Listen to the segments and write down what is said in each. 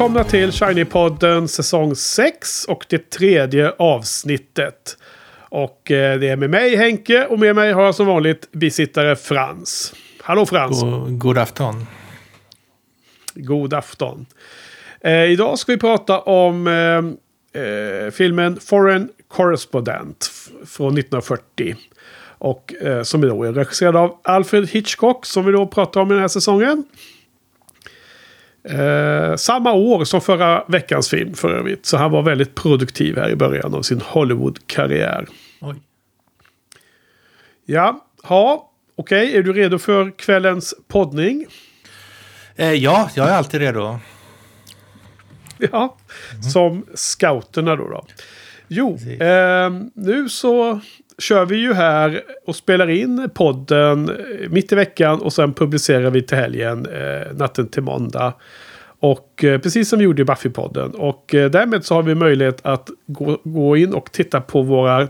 Välkomna till Shiny-podden säsong 6 och det tredje avsnittet. Och eh, det är med mig Henke och med mig har jag som vanligt bisittare Frans. Hallå Frans! God, god afton. God afton. Eh, idag ska vi prata om eh, eh, filmen Foreign Correspondent från 1940. Och eh, som då är regisserad av Alfred Hitchcock som vi då pratar om i den här säsongen. Eh, samma år som förra veckans film för övrigt. Så han var väldigt produktiv här i början av sin Hollywood-karriär. Oj. Ja, ha, okej, okay. är du redo för kvällens poddning? Eh, ja, jag är alltid redo. Ja, mm. som scouterna då. då. Jo, eh, nu så kör vi ju här och spelar in podden eh, mitt i veckan och sen publicerar vi till helgen eh, natten till måndag. Och eh, precis som vi gjorde i Buffy-podden. Och eh, därmed så har vi möjlighet att gå, gå in och titta på våra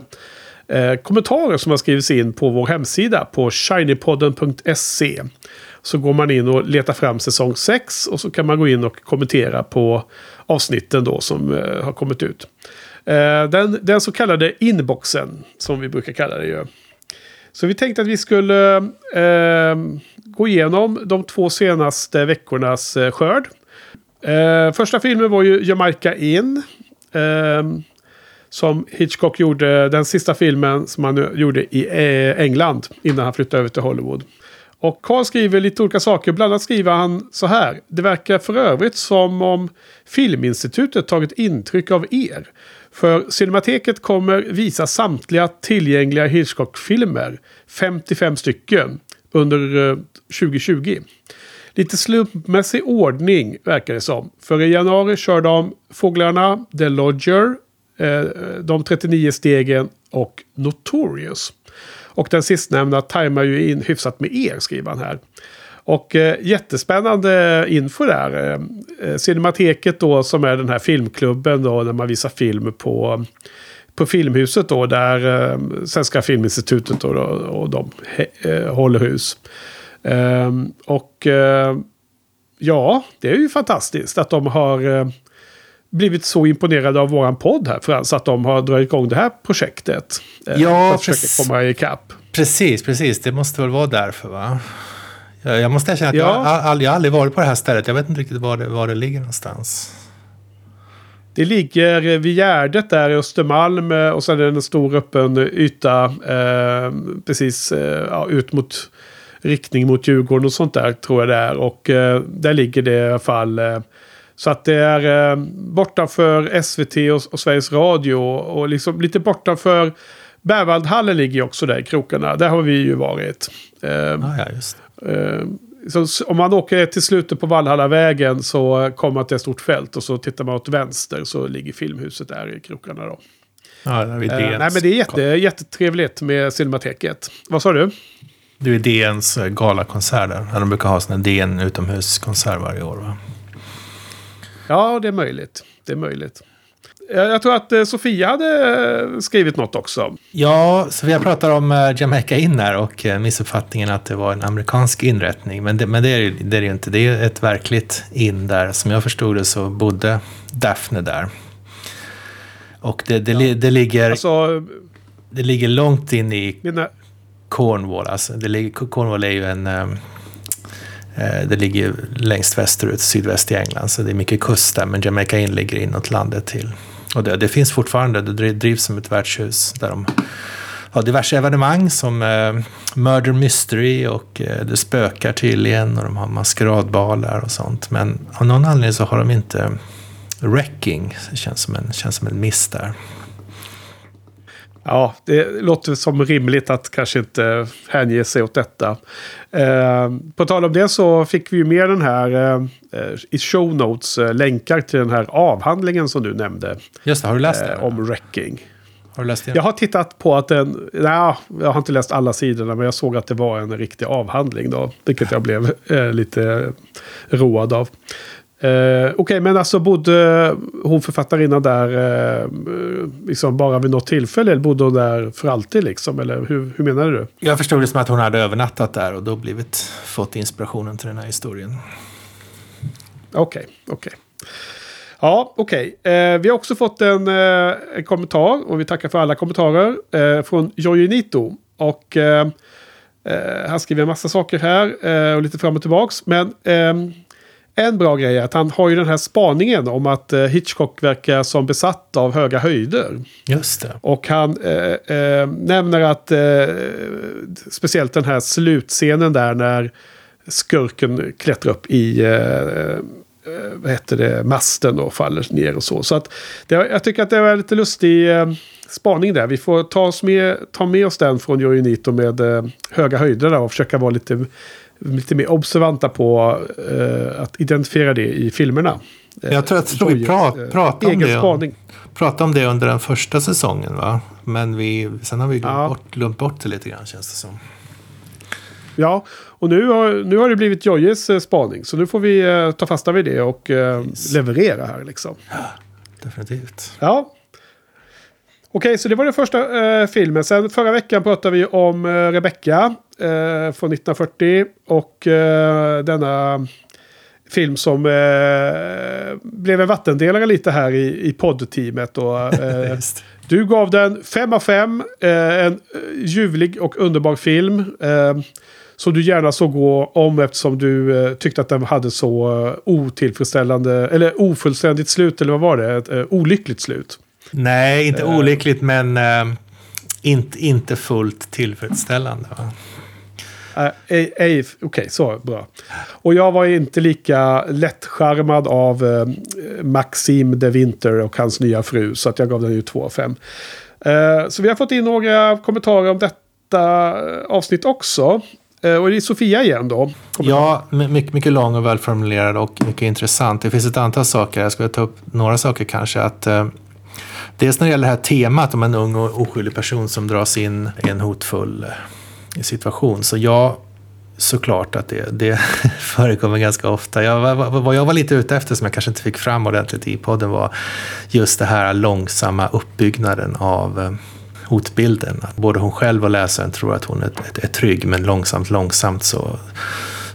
eh, kommentarer som har skrivits in på vår hemsida på shinypodden.se. Så går man in och letar fram säsong 6 och så kan man gå in och kommentera på avsnitten då som eh, har kommit ut. Eh, den, den så kallade inboxen, som vi brukar kalla det ju. Så vi tänkte att vi skulle eh, gå igenom de två senaste veckornas eh, skörd. Eh, första filmen var ju Jamaica In. Eh, som Hitchcock gjorde, den sista filmen som han gjorde i eh, England innan han flyttade över till Hollywood. Och Carl skriver lite olika saker. Bland annat skriver han så här. Det verkar för övrigt som om Filminstitutet tagit intryck av er. För Cinemateket kommer visa samtliga tillgängliga Hitchcock-filmer, 55 stycken, under eh, 2020. Lite slumpmässig ordning verkar det som. För i januari kör de Fåglarna, The Lodger, eh, De 39 stegen och Notorious. Och den sistnämnda tajmar ju in hyfsat med er, skriver han här. Och eh, jättespännande info där. Eh, Cinemateket då som är den här filmklubben då när man visar film på, på Filmhuset då där eh, Svenska Filminstitutet då, då, och de eh, håller hus. Eh, och eh, ja, det är ju fantastiskt att de har eh, blivit så imponerade av våran podd här Frans, att de har dragit igång det här projektet. Eh, ja, för att försöka komma ikapp. Precis, precis. Det måste väl vara därför va? Jag måste erkänna att ja. jag, all, jag aldrig varit på det här stället. Jag vet inte riktigt var det, var det ligger någonstans. Det ligger vid Gärdet där i Östermalm eh, och sen är det en stor öppen yta eh, precis eh, ja, ut mot riktning mot Djurgården och sånt där tror jag det är. Och eh, där ligger det i alla fall. Eh, så att det är eh, bortanför SVT och, och Sveriges Radio och liksom lite bortanför Berwaldhallen ligger också där i krokarna. Där har vi ju varit. Eh, ah, ja, just så om man åker till slutet på Vallhallavägen så kommer man till ett stort fält och så tittar man åt vänster så ligger filmhuset där i krokarna då. Ja, det är eh, nej, men det är jätte, jättetrevligt med Cinemateket. Vad sa du? Det är DNs eh, galakonsert där. De brukar ha en DN utomhuskonsert varje år va? Ja, det är möjligt. Det är möjligt. Jag tror att eh, Sofia hade eh, skrivit något också. Ja, Sofia pratar om eh, Jamaica In här och missuppfattningen att det var en amerikansk inrättning. Men det, men det, är, det är det ju inte. Det är ett verkligt in där. Som jag förstod det så bodde Daphne där. Och det, det, ja. det ligger, alltså, det ligger långt in i mina... Cornwall. Alltså, det ligger, Cornwall är ju en... Det ligger längst västerut, sydväst i England, så det är mycket kust där. Men Jamaica In ligger inåt landet till och det, det, finns fortfarande, det drivs som ett värdshus där de har diverse evenemang som eh, Murder Mystery och eh, det spökar tydligen och de har maskeradbalar och sånt. Men av någon anledning så har de inte Wrecking. Det känns som en, känns som en miss där. Ja, det låter som rimligt att kanske inte hänge sig åt detta. Eh, på tal om det så fick vi ju med den här eh, i show notes eh, länkar till den här avhandlingen som du nämnde. Just det, har du läst? Eh, om wrecking. Har du läst det? Jag har tittat på att den, nej, jag har inte läst alla sidorna men jag såg att det var en riktig avhandling då. Vilket jag blev eh, lite road av. Eh, Okej, okay, men alltså bodde hon författarinnan där eh, liksom bara vid något tillfälle? Eller bodde hon där för alltid liksom? Eller hur, hur menar du? Jag förstod det som att hon hade övernattat där och då blivit, fått inspirationen till den här historien. Okej, okay, okej. Okay. Ja, okej. Okay. Eh, vi har också fått en, eh, en, kommentar och vi tackar för alla kommentarer eh, från Jojonito. Och eh, han skriver en massa saker här och lite fram och tillbaks. Men en bra grej är att han har ju den här spaningen om att Hitchcock verkar som besatt av höga höjder. Just det. Och han nämner att speciellt den här slutscenen där när skurken klättrar upp i Eh, vad heter det, masten och faller ner och så. Så att det, jag tycker att det var lite lustig eh, spaning där. Vi får ta, oss med, ta med oss den från Jojonito med eh, höga höjder och försöka vara lite, lite mer observanta på eh, att identifiera det i filmerna. Jag tror att vi pra, pratade om det. Spaning. Pratade om det under den första säsongen va? Men vi, sen har vi glömt, ja. bort, glömt bort det lite grann känns det som. Ja, och nu har, nu har det blivit Jojjes eh, spaning. Så nu får vi eh, ta fasta vid det och eh, leverera här liksom. Ja, definitivt. Ja. Okej, så det var den första eh, filmen. Sen förra veckan pratade vi om eh, Rebecca eh, från 1940. Och eh, denna film som eh, blev en vattendelare lite här i, i poddteamet. Och, eh, du gav den 5 av 5. Eh, en ljuvlig och underbar film. Som du gärna såg gå om eftersom du eh, tyckte att den hade så eh, otillfredsställande, eller ofullständigt slut, eller vad var det? Ett eh, olyckligt slut. Nej, inte olyckligt, men inte, inte fullt tillfredsställande. Uh, Okej, okay, så bra. Och jag var inte lika lättskärmad av uh, Maxim de Winter och hans nya fru. Så att jag gav den ju 2 av 5. Uh, så vi har fått in några kommentarer om detta avsnitt också. Eh, och det är Sofia igen då. Ja, mycket, mycket lång och välformulerad och mycket intressant. Det finns ett antal saker. Jag ska ta upp några saker kanske. Att, eh, dels när det gäller det här temat om en ung och oskyldig person som dras in i en hotfull eh, situation. Så ja, såklart att det, det förekommer ganska ofta. Jag, vad, jag var lite ute efter som jag kanske inte fick fram ordentligt i podden var just det här långsamma uppbyggnaden av eh, hotbilden. Både hon själv och läsaren tror att hon är, är, är trygg, men långsamt, långsamt så,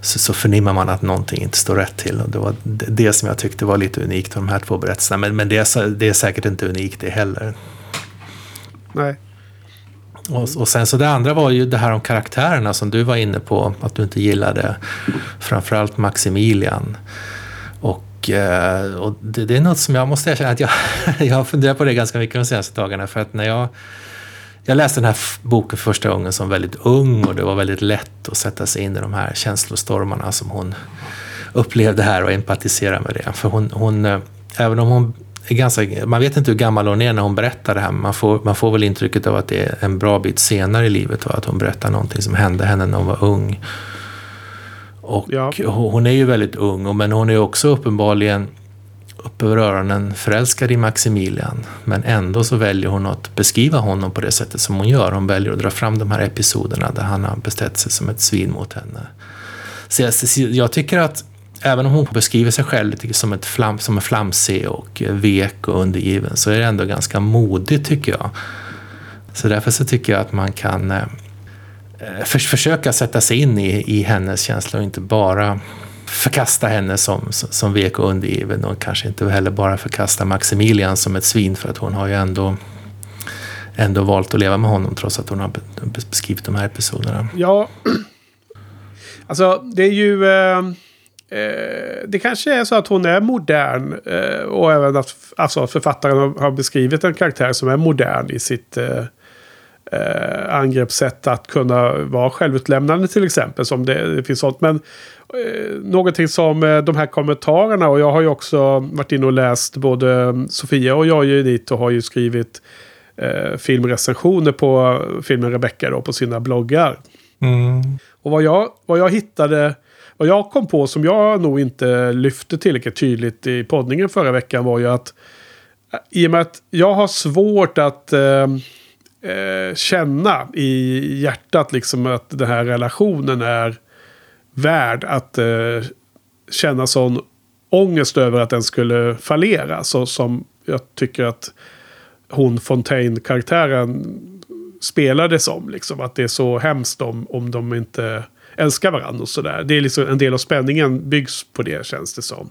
så, så, förnimmar man att någonting inte står rätt till. Och det var det som jag tyckte var lite unikt med de här två berättelserna. Men, men det, är, det är säkert inte unikt det heller. Nej. Och, och, sen så det andra var ju det här om karaktärerna som du var inne på, att du inte gillade framförallt Maximilian. Och, eh, och det, det, är något som jag måste erkänna att jag, jag har funderat på det ganska mycket de senaste dagarna. För att när jag jag läste den här boken första gången som väldigt ung och det var väldigt lätt att sätta sig in i de här känslostormarna som hon upplevde här och empatisera med det. För hon, hon eh, även om hon ganska, man vet inte hur gammal hon är när hon berättar det här, man får, man får väl intrycket av att det är en bra bit senare i livet och att hon berättar någonting som hände henne när hon var ung. Och ja. hon är ju väldigt ung, men hon är också uppenbarligen upp över öronen förälskad i Maximilian. Men ändå så väljer hon att beskriva honom på det sättet som hon gör. Hon väljer att dra fram de här episoderna där han har bestett sig som ett svin mot henne. Så jag, jag tycker att även om hon beskriver sig själv lite som, ett flam, som en flamsig och eh, vek och undergiven så är det ändå ganska modigt tycker jag. Så därför så tycker jag att man kan eh, eh för, försöka sätta sig in i, i hennes känslor och inte bara förkasta henne som, som vek och undergiven och kanske inte heller bara förkasta Maximilian som ett svin för att hon har ju ändå ändå valt att leva med honom trots att hon har beskrivit de här episoderna. Ja, alltså det är ju... Eh, eh, det kanske är så att hon är modern eh, och även att alltså, författaren har, beskrivit en karaktär som är modern i sitt eh, eh, angreppssätt att kunna vara självutlämnande till exempel. Som det, det finns sånt. Men eh, någonting som eh, de här kommentarerna och jag har ju också varit inne och läst både Sofia och jag är dit och har ju skrivit eh, filmrecensioner på filmen Rebecca då, på sina bloggar. Mm. Och vad jag, vad jag hittade, vad jag kom på som jag nog inte lyfte tillräckligt tydligt i poddningen förra veckan var ju att eh, i och med att jag har svårt att eh, eh, känna i hjärtat liksom att den här relationen är värd att eh, känna sån ångest över att den skulle fallera. Så som jag tycker att hon Fontaine-karaktären spelade som. Liksom, att det är så hemskt om, om de inte älskar varandra och sådär. Det är liksom en del av spänningen byggs på det känns det som.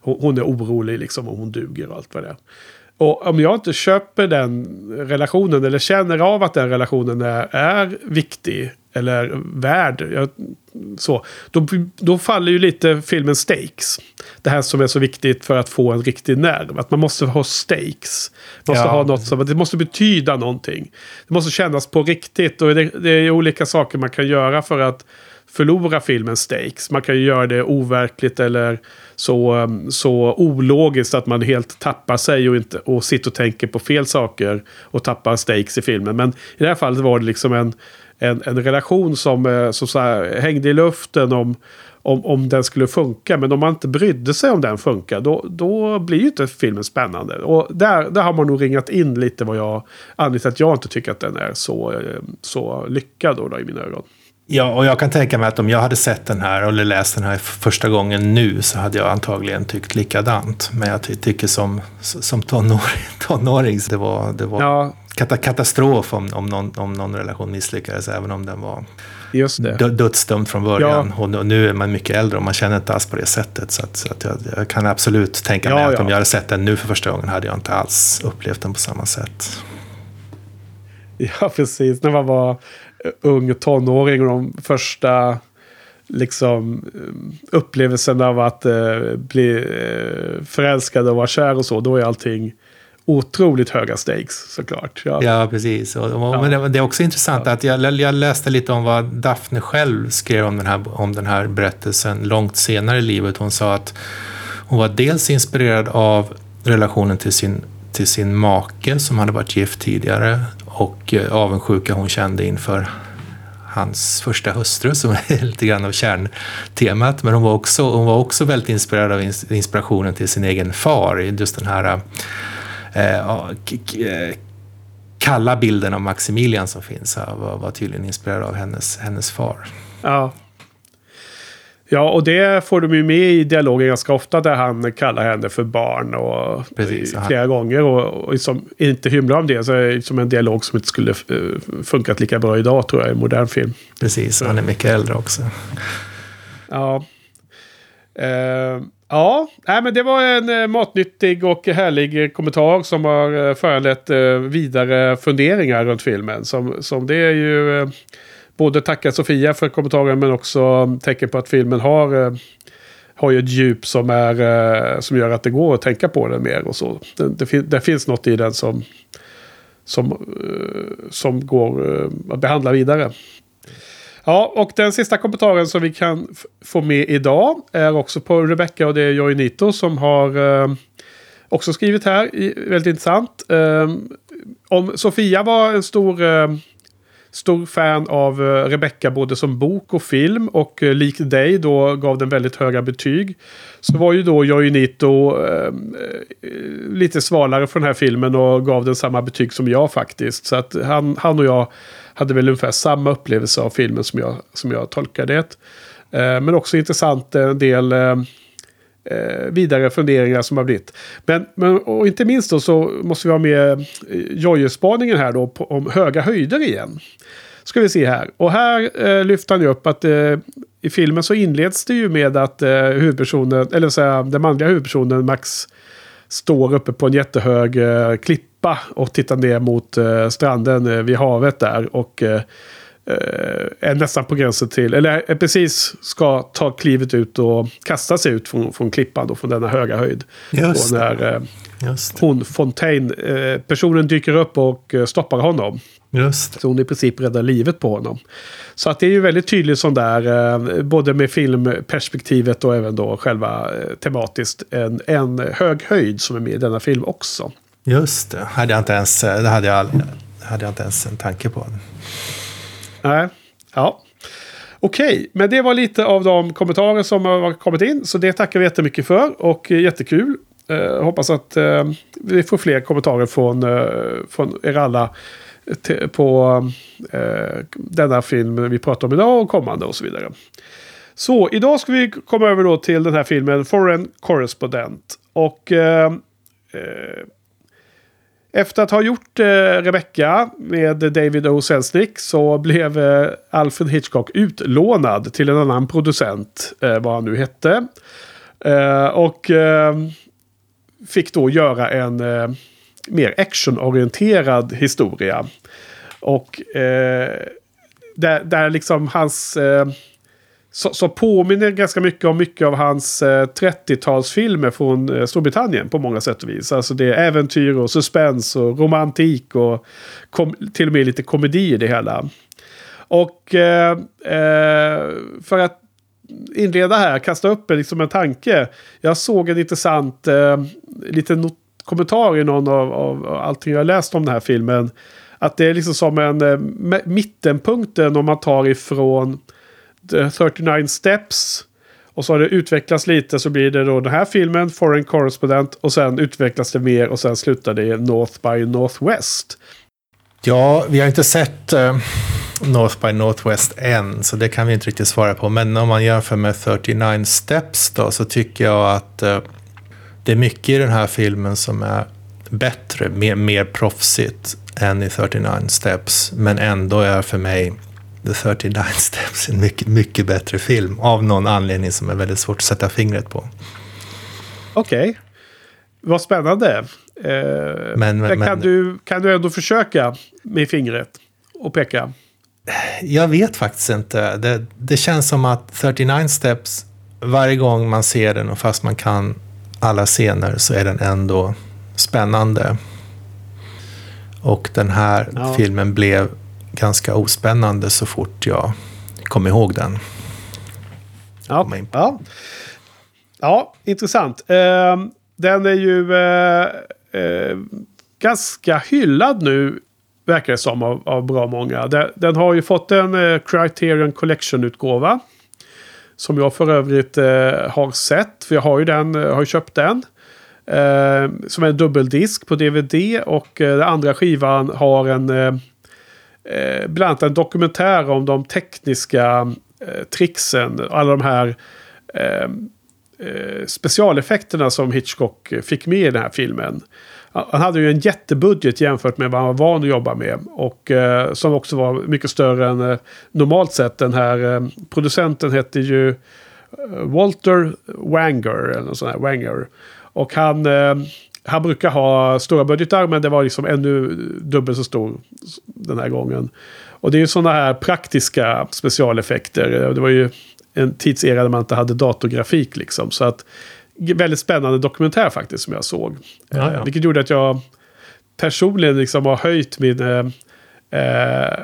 hon, är orolig liksom om hon duger och allt vad det är. Och om jag inte köper den relationen eller känner av att den relationen är, är viktig eller värd. Så, då, då faller ju lite filmen stakes. Det här som är så viktigt för att få en riktig nerv. Att man måste ha stakes. Måste Ja. ha något som, det måste betyda någonting. Det måste kännas på riktigt. Och det, det är olika saker man kan göra för att förlora filmens stakes. Man kan ju göra det overkligt eller så, um, så ologiskt att man helt tappar sig och, inte, och sitter och tänker på fel saker och tappar stakes i filmen. Men i det här fallet var det liksom en, en, en relation som, eh, som så här, hängde i luften om, om, om den skulle funka. Men om man inte brydde sig om den funkar, då, då blir ju inte filmen spännande. Och där, där har man nog ringat in lite vad jag... Anledningen till att jag inte tycker att den är så, eh, så lyckad då, då, i mina ögon. Ja, och jag kan tänka mig att om jag hade sett den här eller läst den här första gången nu så hade jag antagligen tyckt likadant. Men jag ty tycker som, som tonåring, tonåring det var, det var Ja, katastrof om, om, någon, om någon relation misslyckades, även om den var just det. dö- dödsdömd från början. Och nu- är man mycket äldre och man känner inte alls på det sättet. Så, att, så att jag, jag kan absolut tänka mig Ja, att ja. om jag hade sett den nu för första gången hade jag inte alls upplevt den på samma sätt. Ja, precis. När man var eh, ung tonåring och de första liksom eh, upplevelsen av att eh, bli eh, förälskad och vara kär och så. Då är allting otroligt höga stakes såklart. Ja. Ja, precis. Och, och, Men det, det är också intressant att jag, jag läste lite om vad Daphne själv skrev om den, här, om den här berättelsen långt senare i livet. Hon sa att hon var dels inspirerad av relationen till sin, till sin make som hade varit gift tidigare och eh, avundsjuka hon kände inför hans första hustru som är lite grann av kärntemat. Men hon var också, hon var också väldigt inspirerad av ins- inspirationen till sin egen far. Just den här eh, eh, kalla bilden av Maximilian som finns här var, var tydligen inspirerad av hennes, hennes far. Ja. Ja, och det får de ju med i dialogen ganska ofta där han kallar henne för barn och Precis, i- aha. flera gånger. Och, och liksom inte hymlar om det så är det som en dialog som inte skulle eh, funkat lika bra idag tror jag i modern film. Precis, han är mycket äldre också. Ja. Eh, ja, nej, men det var en eh, matnyttig och härlig kommentar som har eh, föranlett eh, vidare funderingar runt filmen. Som, som det är ju både tacka Sofia för kommentaren men också tecken på att filmen har, har ju ett djup som, är, som gör att det går att tänka på den mer och så. Det, det, fin- det finns något i den som, som, som går att behandla vidare. Ja, och den sista kommentaren som vi kan få med idag är också på Rebecca och det är Joy Nito som har eh, också skrivit här. I, väldigt intressant. Eh, om Sofia var en stor, eh, stor fan av eh, Rebecca både som bok och film och eh, likt dig då gav den väldigt höga betyg. Så var ju då Joinito eh, eh, lite svalare för den här filmen och gav den samma betyg som jag faktiskt. Så att han, han och jag hade väl ungefär samma upplevelse av filmen som jag, som jag tolkade det. Eh, men också intressant en del eh, eh, vidare funderingar som har blivit. Men, men och inte minst då så måste vi ha med eh, Jojje spaningen här då på, om höga höjder igen. Ska vi se här. Och här eh, lyfter han ju upp att eh, i filmen så inleds det ju med att eh, huvudpersonen, eller så här, den manliga huvudpersonen Max står uppe på en jättehög eh, klippa och tittar ner mot eh, stranden eh, vid havet där. Och eh, är nästan på gränsen till, eller är precis ska ta klivet ut och kasta sig ut från, från klippan då, från denna höga höjd. Just och när eh, Just hon, Fontaine, eh, personen dyker upp och eh, stoppar honom. Just. Så hon i princip räddar livet på honom. Så att det är ju väldigt tydligt sån där, eh, både med filmperspektivet och även då själva eh, tematiskt, en, en hög höjd som är med i denna film också. Just det. Hade jag inte ens, det hade jag, hade jag inte ens en tanke på. Nej, ja. Okej, men det var lite av de kommentarer som har kommit in. Så det tackar vi jättemycket för och eh, jättekul. Eh, hoppas att eh, vi får fler kommentarer från, eh, från er alla på eh, denna film vi pratar om idag och kommande och så vidare. Så idag ska vi komma över då till den här filmen Foreign Correspondent. Och eh, eh, efter att ha gjort eh, Rebecca med David O. Selznick så blev eh, Alfred Hitchcock utlånad till en annan producent, eh, vad han nu hette. Eh, och eh, fick då göra en eh, mer actionorienterad historia. Och eh, där, där liksom hans... Eh, så som påminner ganska mycket om mycket av hans eh, 30-talsfilmer från eh, Storbritannien på många sätt och vis. Alltså det är äventyr och suspens och romantik och till och med lite komedi i det hela. Och eh, eh, för att inleda här, kasta upp liksom en tanke. Jag såg en intressant eh, liten kommentar i någon av, av allting jag läst om den här filmen. Att det är liksom som en eh, mittenpunkten om man tar ifrån Eh, 39 Steps. Och så har det utvecklats lite så blir det då den här filmen, Foreign Correspondent. Och sen utvecklas det mer och sen slutar det i North by Northwest. Ja, vi har inte sett uh, North by Northwest än, så det kan vi inte riktigt svara på. Men om man jämför med 39 Steps då, så tycker jag att uh, det är mycket i den här filmen som är bättre, mer, mer proffsigt än i 39 Steps. Men ändå är för mig The 39 Steps en mycket, mycket bättre film. Av någon anledning som är väldigt svårt att sätta fingret på. Okej. Okay. Vad spännande. Eh, men, men, kan, men, du, kan du ändå försöka med fingret och peka? Jag vet faktiskt inte. Det, det känns som att 39 Steps, varje gång man ser den och fast man kan alla scener så är den ändå spännande. Och den här ja. filmen blev ganska ospännande så fort jag kom ihåg den. Ja, ja. ja intressant. Uh, den är ju uh, uh, ganska hyllad nu, verkar det som, av, av bra många. Den, har ju fått en uh, Criterion Collection-utgåva. Som jag för övrigt har sett, för jag har ju den, har köpt den. som är en dubbeldisk på DVD och den andra skivan har en eh, bland annat en dokumentär om de tekniska eh, tricksen. Alla de här eh, eh specialeffekterna som Hitchcock fick med i den här filmen. Han hade ju en jättebudget jämfört med vad han var van att jobba med. Och eh, som också var mycket större än eh, normalt sett. Den här eh, producenten hette ju eh, Walter Wanger. Eller något sånt här, Wanger. Och han, eh, han brukar ha stora budgetar men det var liksom ännu dubbelt så stor den här gången. Och det är ju sådana här praktiska specialeffekter. Det var ju en tidsera där man inte hade datorgrafik liksom. Så att väldigt spännande dokumentär faktiskt som jag såg. Ja, ja. Vilket gjorde att jag personligen liksom har höjt min eh, eh,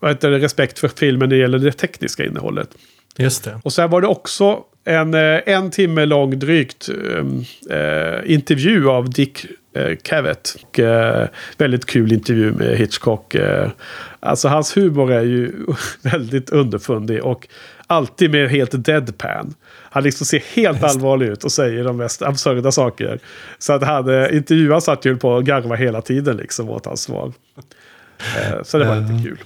vad heter det, respekt för filmen när det gäller det tekniska innehållet. Just det. Och sen var det också en, eh, en timme lång drygt äh, intervju av Dick äh, Cavett. Och, äh, väldigt kul intervju med Hitchcock. Äh, alltså hans humor är ju väldigt underfundig och alltid med helt deadpan. Han liksom ser helt allvarlig ut och säger de mest absurda saker. Så att han, intervjuaren satt ju på att garva hela tiden liksom åt hans svar. så det var lite kul.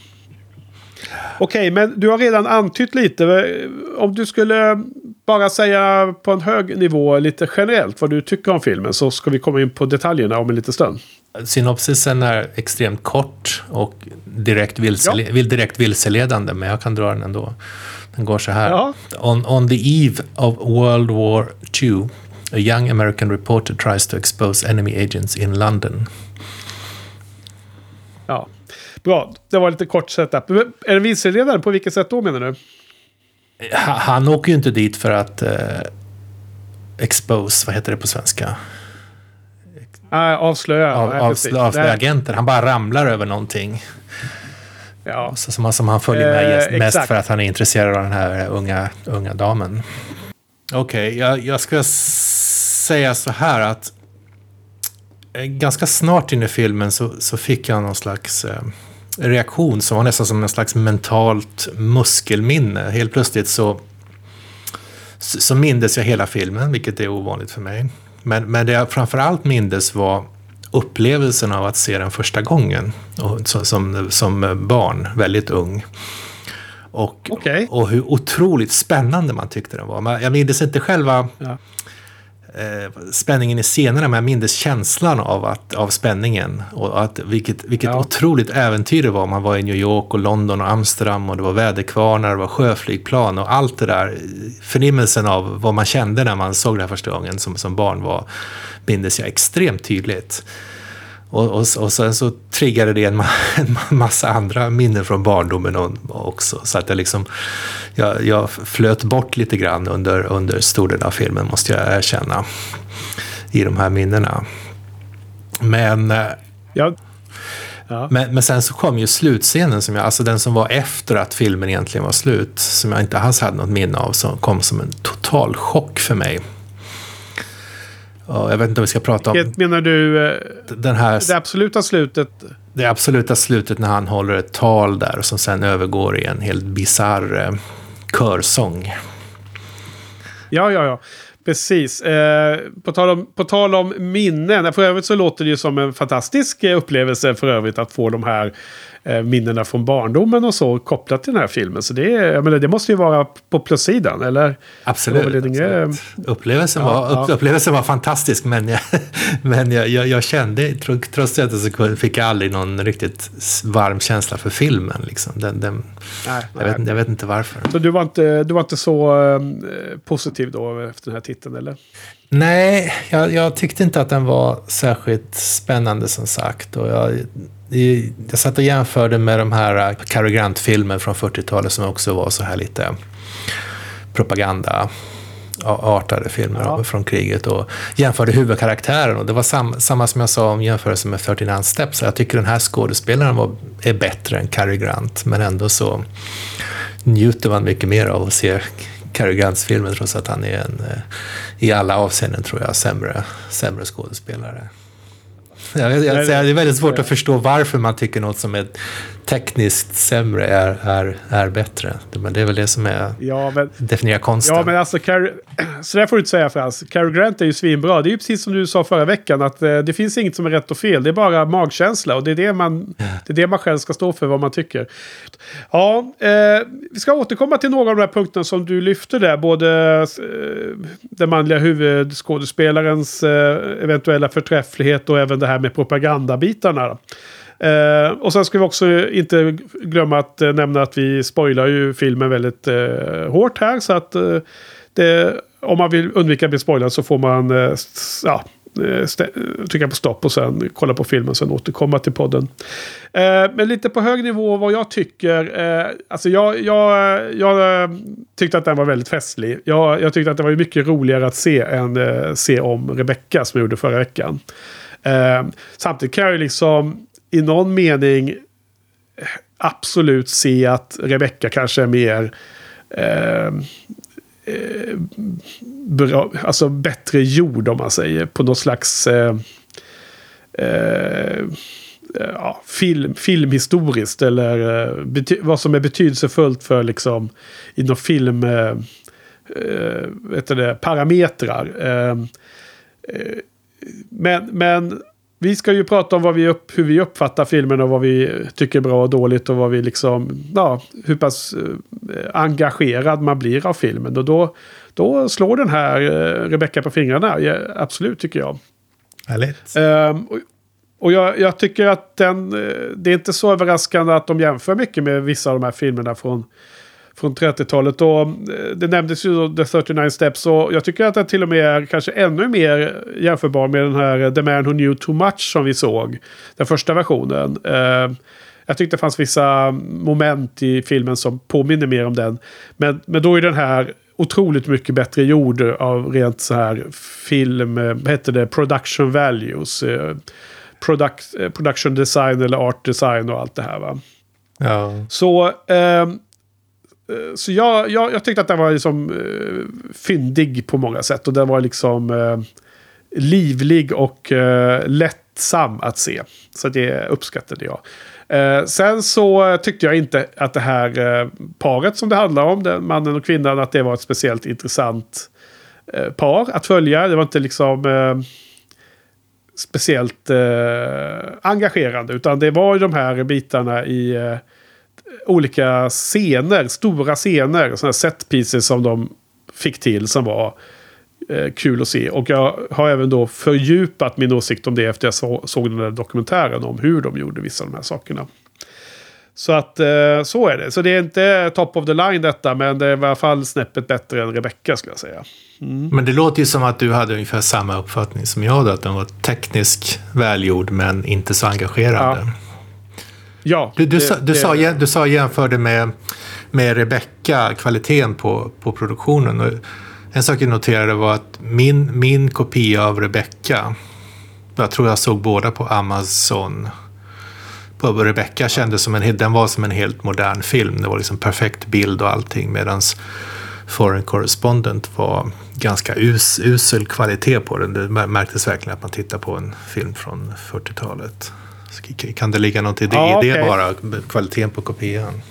Okej, men du har redan antytt lite. Om du skulle bara säga på en hög nivå lite generellt vad du tycker om filmen så ska vi komma in på detaljerna om en liten stund. Synopsisen är extremt kort och direkt, vilsele ja. direkt vilseledande, men jag kan dra den ändå. Den går så här. Ja. On, on the eve of World War II, a young American reporter tries to expose enemy agents in London. Ja, Bra, det var lite kort setup. Är den vilseledande? På vilket sätt då menar du? Han åker ju inte dit för att eh, expose, vad heter det på svenska? Ah, avslöja. Av, Nej, avslöja, avslöja agenter. Han bara ramlar över någonting. Ja. Så, som, som han följer med eh, mest för att han är intresserad av den här unga, unga damen. Okej, okay, jag, jag ska säga så här att eh, ganska snart in i filmen så, så fick jag någon slags eh, reaktion som var nästan som en slags mentalt muskelminne. Helt plötsligt så, så mindes jag hela filmen, vilket är ovanligt för mig. Men, men det jag framförallt mindes var upplevelsen av att se den första gången. Och, som, som barn, väldigt ung. Och, okay. och hur otroligt spännande man tyckte den var. Jag minns inte själva ja. Eh, spänningen i scenerna, men jag mindes känslan av, att, av spänningen. Och att, vilket vilket ja. otroligt äventyr det var. Man var i New York och London och Amsterdam och det var väderkvarnar, det var sjöflygplan och allt det där. Förnimmelsen av vad man kände när man såg det här första gången som, som barn var, mindes jag extremt tydligt. Och, och, och sen så triggade det en, en massa andra minnen från barndomen också. Så att jag, liksom, jag, jag flöt bort lite grann under, under stor del av filmen, måste jag erkänna, i de här minnena. Men, eh, ja. Ja. Men, men sen så kom ju slutscenen, som jag, alltså den som var efter att filmen egentligen var slut, som jag inte alls hade något minne av, som kom som en total chock för mig. Jag vet inte om vi ska prata om... Vilket menar du? Eh, den här, det absoluta slutet? Det absoluta slutet när han håller ett tal där som sen övergår i en helt bisarr eh, körsång. Ja, ja, ja. Precis. Eh, på, tal om, på tal om minnen. För övrigt så låter det ju som en fantastisk eh, upplevelse för övrigt att få de här minnena från barndomen och så kopplat till den här filmen. Så det, jag menar, det måste ju vara på plussidan, eller? Absolut. absolut. Upplevelsen, ja, var, ja. upplevelsen var fantastisk, men jag, men jag, jag, jag kände, trots det så fick jag aldrig någon riktigt varm känsla för filmen. Liksom. Den, den, nej, jag, nej. Vet, jag vet inte varför. Så du var inte, du var inte så eh, positiv då efter den här titeln, eller? Nej, jag, jag, tyckte inte att den var särskilt spännande som sagt. Och jag, jag satt och jämförde med de här Cary Grant-filmer från 40-talet som också var så här lite propaganda artade filmer ja. från kriget och jämförde huvudkaraktären. Och det var sam, samma som jag sa om jämförelse med 39 Steps. Jag tycker den här skådespelaren var, är bättre än Cary Grant, men ändå så njuter man mycket mer av att se Cary Grants filmer trots att han är en, eh, i alla avseenden tror jag, sämre, sämre skådespelare. Jag, jag, jag, det är väldigt svårt att förstå varför man tycker något som är tekniskt sämre är, är, är bättre. Men det är väl det som är ja, men, definiera konsten. Ja, men alltså, Car så där får du inte säga Frans. Cary Grant är ju svinbra. Det är ju precis som du sa förra veckan, att eh, det finns inget som är rätt och fel. Det är bara magkänsla och det är det man, det är det man själv ska stå för, vad man tycker. Ja, eh, vi ska återkomma till några av de här punkterna som du lyfter där. Både eh, den manliga huvudskådespelarens eh, eventuella förträfflighet och även det här med propagandabitarna. Eh, och sen ska vi också inte glömma att eh, nämna att vi spoilar ju filmen väldigt eh, hårt här. Så att eh, det, om man vill undvika att bli spoilad så får man eh, ja, Eh, trycka på stopp och sen kolla på filmen och sen återkomma till podden. Eh, men lite på hög nivå vad jag tycker. Eh, alltså jag, jag, jag tyckte att den var väldigt festlig. Jag, jag tyckte att det var mycket roligare att se än se om Rebecca som jag gjorde förra veckan. samtidigt kan jag ju liksom i någon mening absolut se att Rebecca kanske är mer eh, bra, alltså bättre jord om man säger. På något slags eh, eh, ja, film, filmhistoriskt. Eller eh, vad som är betydelsefullt för liksom inom film... Eh, eh vet det, parametrar. Eh, eh, men, men vi ska ju prata om vad vi upp, hur vi uppfattar filmen och vad vi tycker är bra och dåligt och vad vi liksom, ja, hur pass eh, engagerad man blir av filmen. Och då, då slår den här eh, Rebecca på fingrarna, ja, absolut tycker jag. Härligt. Um, och, och jag, jag, tycker att den, eh, det är inte så överraskande att de jämför mycket med vissa av de här filmerna från från 30-talet. Och eh, det nämndes ju The 39 Steps. Och jag tycker att den till och med är kanske ännu mer jämförbar med den här The Man Who Knew Too Much som vi såg. Den första versionen. Eh, jag tyckte det fanns vissa moment i filmen som påminner mer om den. Men, men då är den här otroligt mycket bättre gjord av rent så här film, eh, vad heter det, production values. Product, production design eller art design och allt det här va. Ja. Så eh, Eh, Eh, så jag, jag, jag, tyckte att den var liksom uh, fyndig på många sätt. Och den var liksom uh, livlig och uh, lättsam att se. Så det uppskattade jag. Uh, sen så tyckte jag inte att det här paret som det handlar om, den mannen och kvinnan, att det var ett speciellt intressant par att följa. Det var inte liksom speciellt engagerande. Utan det var ju de här bitarna i olika scener, stora scener, sådana set pieces som de fick till som var eh, kul att se. Och jag har även då fördjupat min åsikt om det efter jag så, såg den där dokumentären om hur de gjorde vissa av de här sakerna. Så att eh, så är det. Så det är inte top of the line detta, men det är i alla fall snäppet bättre än Rebecca skulle jag säga. Mm. Men det låter ju som att du hade ungefär samma uppfattning som jag då, att den var tekniskt välgjord men inte så engagerande. Ja. Ja du, du, det, sa, du, det, sa, du sa jämförde med, med Rebecca, kvaliteten på, på produktionen. Och en sak jag noterade var att min, min kopia av Rebecca, jag tror jag såg båda på Amazon, på Rebecca kändes som en, den var som en helt modern film. Det var liksom perfekt bild och allting. Medan Foreign Correspondent var ganska us, usel kvalitet på den. Det märktes verkligen att man tittar på en film från 40-talet. Kan det ligga något i det, ja, okay. det bara, kvaliteten på kopian?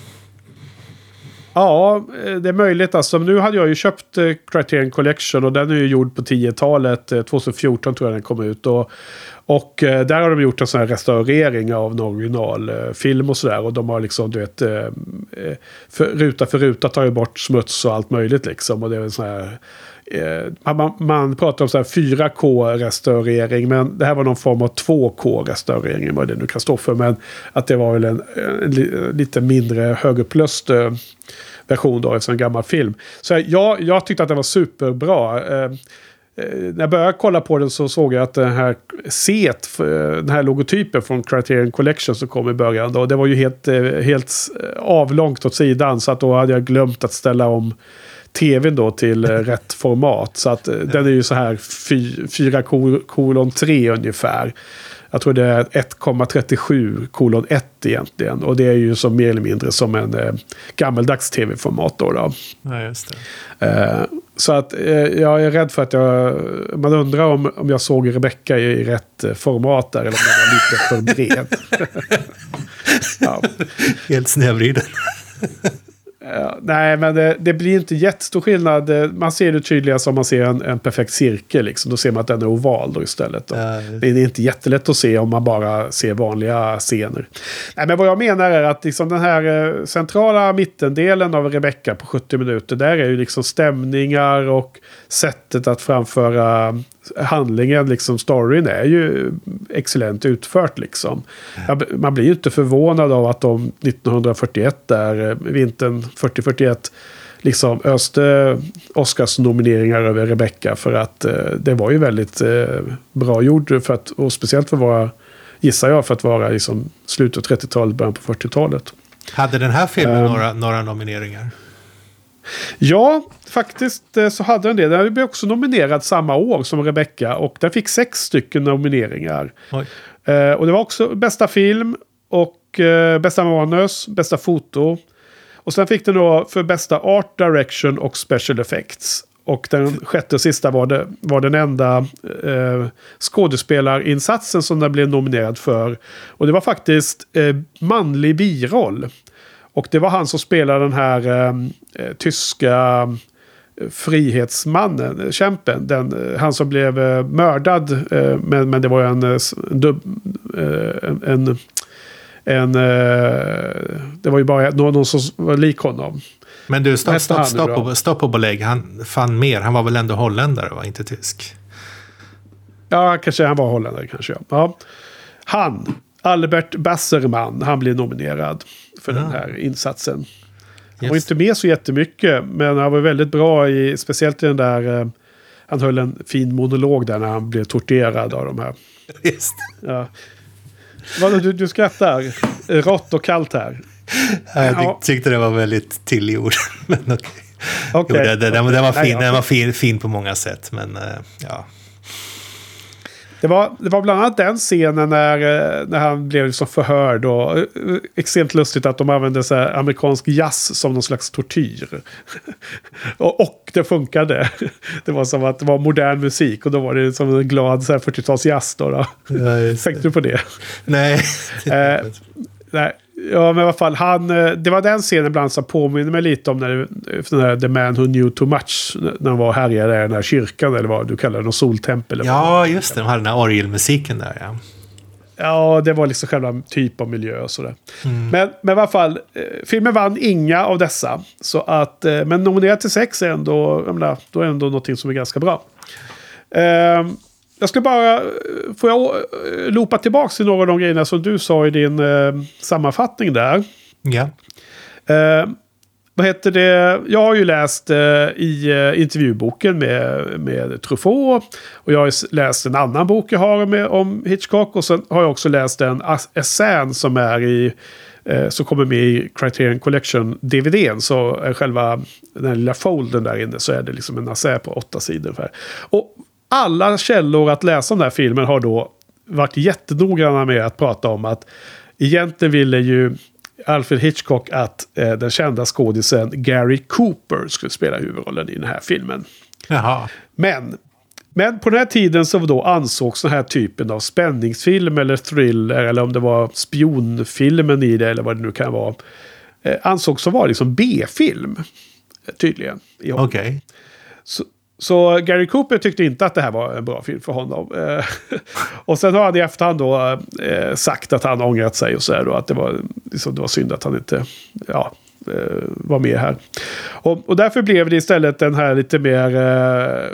Ja, det är möjligt. Alltså, nu hade jag ju köpt eh, Criterion Collection och den är ju gjord på 10-talet. 2014 eh, tror jag den kom ut. Och och eh, där har de gjort en sån här restaurering av en originalfilm eh, och sådär. Och de har liksom, du vet, eh, eh, för, ruta för ruta tagit bort smuts och allt möjligt liksom. Och det är en sån här... Eh, man, man pratar om så här 4K-restaurering, men det här var någon form av 2K-restaurering, vad det nu kan stå för. Men att det var väl en, en, en lite mindre högupplöst eh, version då, eftersom en gammal film. Så ja, jag tyckte att den var superbra. Eh, eh, när jag började kolla på den så såg jag att den här C, eh, den här logotypen från Criterion Collection som kom i början. Då, det var ju helt, eh, helt avlångt åt sidan. Så att då hade jag glömt att ställa om tvn då till eh, rätt format. Så att den är ju så här 4 kolon 3 ungefär. Jag tror det är 1,37 kolon 1 egentligen. Och det är ju som mer eller mindre som en eh, gammeldags tv-format då. då. Ja, just det. Eh, så att eh, jag är rädd för att jag... Man undrar om, om jag såg Rebecca i, i rätt eh, format där. Eller om den var lite för bred. ja. Helt snedvriden. Nej, men det, det, blir inte jättestor skillnad. Man ser det tydligast om man ser en, en perfekt cirkel. Liksom. Då ser man att den är oval då istället. Uh, det är inte jättelätt att se om man bara ser vanliga scener. Nej, men vad jag menar är att liksom den här eh, centrala mittendelen av Rebecca på 70 minuter. Där är ju liksom stämningar och sättet att framföra handlingen, liksom storyn är ju excellent utfört liksom. Man blir ju inte förvånad av att de 1941 där, eh, vintern 40-41, liksom öste Oscars-nomineringar över Rebecca för att eh, det var ju väldigt eh, bra gjord för att, och speciellt för att vara, gissar jag, för att vara liksom slutet av 30-talet, början på 40-talet. Hade den här filmen um, några, några nomineringar? Ja, faktiskt eh, så hade den det. Den blev också nominerad samma år som Rebecca. Och den fick sex stycken nomineringar. Eh, och det var också bästa film och eh, bästa manus, bästa foto. Och sen fick den då för bästa art direction och special effects. Och den sjätte och sista var, det, var den enda eh, skådespelarinsatsen som den blev nominerad för. Och det var faktiskt eh, manlig biroll. Och det var han som spelade den här eh, eh tyska eh, frihetsmannen, kämpen. Den, eh, han som blev eh, mördad. Eh, men, men det var en, en, en, en det var ju bara någon, någon som var lik honom. Men du, stopp, stopp, stopp, stopp, stopp på belägg. Han fann mer. Han var väl ändå holländare, va? Inte tysk? Ja, kanske han var holländare kanske. Ja. ja. Han, Albert Basserman, han blev nominerad för ja. den här insatsen. Han var inte med så jättemycket, men han var väldigt bra i, speciellt i den där, eh, han höll en fin monolog där när han blev torterad av de här. Just ja. Vad, du, du skrattar. Rått och kallt här. Ja, jag tyck, tyckte det var väldigt tillgjord. men okej. Okay. okay. Jo, det, det, det, var fin, den var fin, fin på många sätt, men uh, ja. Det var, det var bland annat den scenen när, eh, när han blev liksom förhörd. Och, eh, extremt lustigt att de använde så amerikansk jazz som någon slags tortyr. och, och, det funkade. Det var som att det var modern musik och då var det som en glad 40-talsjazz. Då, då. Ja, Tänkte du på det? Nej. eh, nej. Ja, men i alla fall. Han, eh, det var den scenen ibland som påminner mig lite om när den här The Man Who Knew Too Much. När de var och härjade i den här kyrkan eller vad du kallar det. Någon soltempel. Ja, just det. De hade den här orgelmusiken där ja. Ja, det var liksom själva typ av miljö och sådär. Mm. Men, men i alla fall, eh, filmen vann inga av dessa. Så att, eh, men nominerad till sex är ändå, menar, då är ändå någonting som är ganska bra. Eh, jag ska bara, får jag eh, loopa tillbaka till några av de grejerna som du sa i din eh, sammanfattning där. Ja. Eh, vad heter det? Jag har ju läst eh, i eh, intervjuboken med, med Truffaut. Och jag har läst en annan bok jag har med, om Hitchcock. Och sen har jag också läst en essän som är i eh, som kommer med i Criterion Collection-DVDn. Så är själva den lilla folden där inne så är det liksom en essä på åtta sidor ungefär. Och alla källor att läsa om den här filmen har då varit jättenoggranna med att prata om att egentligen ville ju Alfred Hitchcock att eh, den kända skådisen Gary Cooper skulle spela huvudrollen i den här filmen. Jaha. Men, men på den här tiden så då ansågs den här typen av spänningsfilm eller thriller eller om det var spionfilmen i det eller vad det nu kan vara. Eh, ansågs som vara liksom B-film. Tydligen. Okej. Okay. Så så Gary Cooper tyckte inte att det här var en bra film för honom. Eh, och sen har han i efterhand då eh, sagt att han ångrat sig och så här då. Att det var, liksom, det var synd att han inte ja, eh, var med här. Och, och, därför blev det istället den här lite mer eh,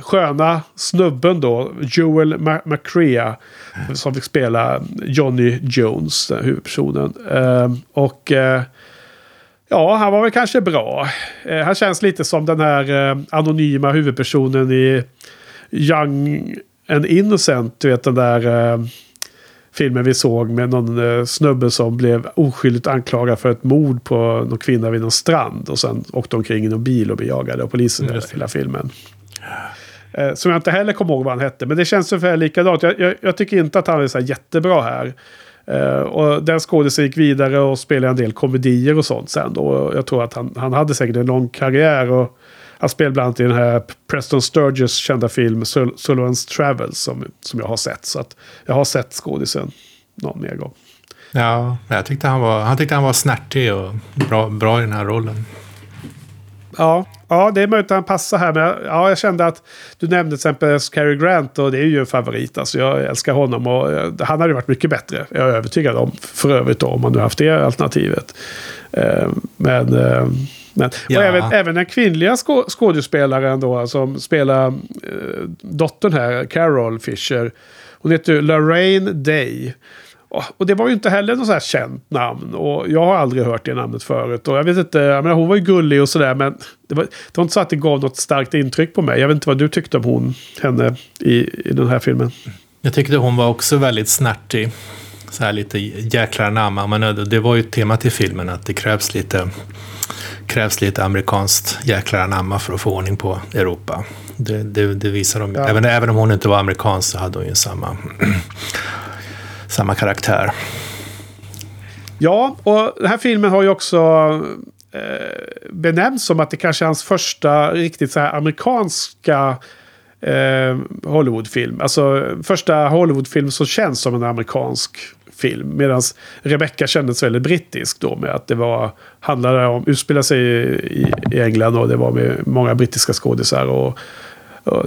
sköna snubben då. Joel McCrea. Som fick spela Johnny Jones, den huvudpersonen. Eh, och... Eh, Ja, han var väl kanske bra. Eh, han känns lite som den här eh, anonyma huvudpersonen i Young and Innocent. Du vet den där eh, filmen vi såg med någon eh, snubbe som blev oskyldigt anklagad för ett mord på någon kvinna vid någon strand. Och sen åkte omkring i någon bil och blev jagad av polisen mm, hela filmen. Eh, som jag inte heller kommer ihåg vad han hette. Men det känns ungefär likadant. Jag, jag, jag tycker inte att han är så jättebra här. Uh, och den skådisen gick vidare och spelade en del komedier och sånt sen då. Jag tror att han, han hade säkert en lång karriär. Och han spelade bland annat i den här Preston Sturges kända film Sul Sullivan's Travels som, som jag har sett. Så att jag har sett skådisen någon mer gång. Ja, jag tyckte han var, han tyckte han var snärtig och bra, bra i den här rollen. Ja, ja, det är möjligt att han passar här. Men ja, jag kände att du nämnde till exempel Cary Grant och det är ju en favorit. Alltså, jag älskar honom och eh, han hade varit mycket bättre. Jag är övertygad om. För övrigt då, om man nu haft det alternativet. Eh, men... Eh, men, ja. och även, även den kvinnliga skå skådespelaren då som spelar dottern här, Carol Fisher. Hon heter Lorraine Day. Och det var ju inte heller något så här känt namn. Och jag har aldrig hört det namnet förut. Och jag vet inte, jag menar, hon var ju gullig och sådär. Men det var, det var inte så att det gav något starkt intryck på mig. Jag vet inte vad du tyckte om hon, henne i, i den här filmen. Jag tyckte hon var också väldigt snärtig. Så här lite jäklar anamma. Men det var ju tema till filmen att det krävs lite, krävs lite amerikanskt jäklar anamma för att få ordning på Europa. Det, det, det visar de ja. även, även om hon inte var amerikansk så hade hon ju samma samma karaktär. Ja, och den här filmen har ju också eh, benämnts som att det kanske är hans första riktigt så här amerikanska eh, Hollywoodfilm. Alltså första Hollywoodfilm som känns som en amerikansk film. Medan Rebecca kändes väldigt brittisk då med att det var, handlade om, utspelade sig i, i England och det var med många brittiska skådisar. Och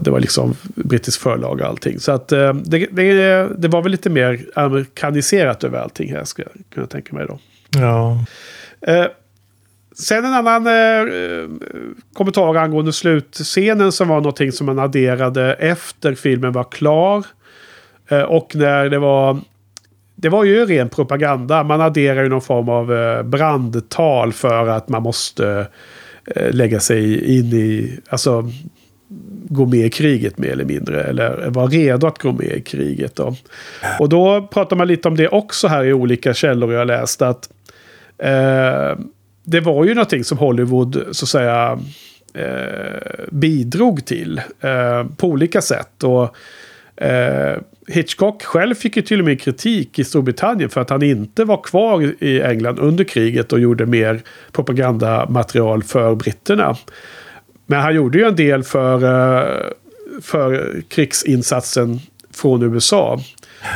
det var liksom brittisk förlag och allting. Så att eh, det, det, det, var väl lite mer amerikaniserat över allting här, skulle jag kunna tänka mig då. Ja. Eh, sen en annan eh, kommentar angående slutscenen som var någonting som man adderade efter filmen var klar. Eh, och när det var... Det var ju ren propaganda. Man adderar ju någon form av brandtal för att man måste lägga sig in i... Alltså gå med i kriget mer eller mindre. Eller vara redo att gå med i kriget. Då. Och då pratar man lite om det också här i olika källor jag läst. Att eh, det var ju någonting som Hollywood så att säga eh, bidrog till eh, på olika sätt. Och eh, Hitchcock själv fick ju till och med kritik i Storbritannien för att han inte var kvar i England under kriget och gjorde mer propagandamaterial för britterna. Men han gjorde ju en del för, eh, för krigsinsatsen från USA.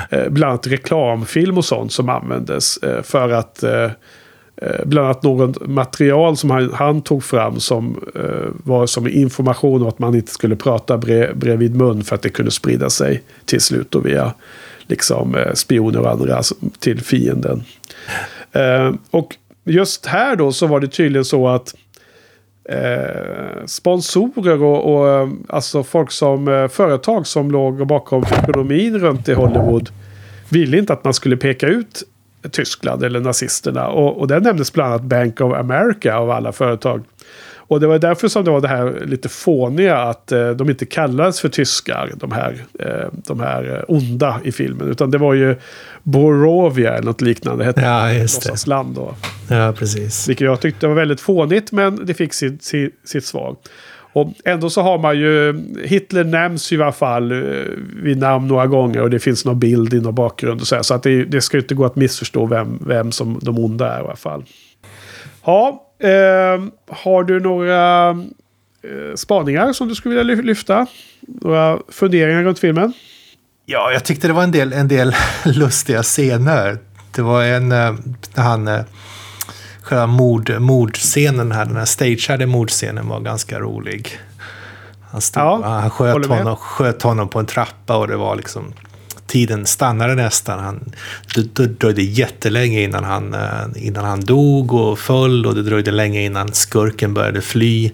Eh, bland annat reklamfilm och sånt som användes eh, för att bland annat något material som han, han tog fram som var som information om att man inte skulle prata bre, bredvid mun för att det kunde sprida sig till slut och via liksom eh, spioner och andra till fienden. Eh, och just här då så var det tydligen så att eh, sponsorer och, och eh, alltså folk som eh, företag som låg bakom ekonomin runt i Hollywood ville inte att man skulle peka ut Tyskland eller nazisterna. Och, och där nämndes bland annat Bank of America av alla företag. Och det var därför som det var det här lite fåniga att eh, de inte kallades för tyskar, de här, eh, de här onda i filmen. Utan det var ju Borovia eller något liknande, hette ja, just land då. Ja, precis. Vilket jag tyckte var väldigt fånigt, men det fick sitt, sitt, sitt svar. Och ändå så har man ju, Hitler nämns i alla fall eh, vid namn några gånger och det finns någon bild i någon bakgrund och så här. Så att det, det ska inte gå att missförstå vem, vem som de onda är i alla fall. Ja, eh, har du några eh, spaningar som du skulle vilja lyfta? Några funderingar runt filmen? Ja, jag tyckte det var en del, en del lustiga scener. Det var en, eh, när han, eh, själva mord, mordscenen här, den här stageade mordscenen var ganska rolig. Han, stod, ja, han sköt, honom, sköt honom på en trappa och det var liksom tiden stannade nästan. Han, det dröjde jättelänge innan han, eh, innan han dog och föll och det dröjde länge innan skurken började fly.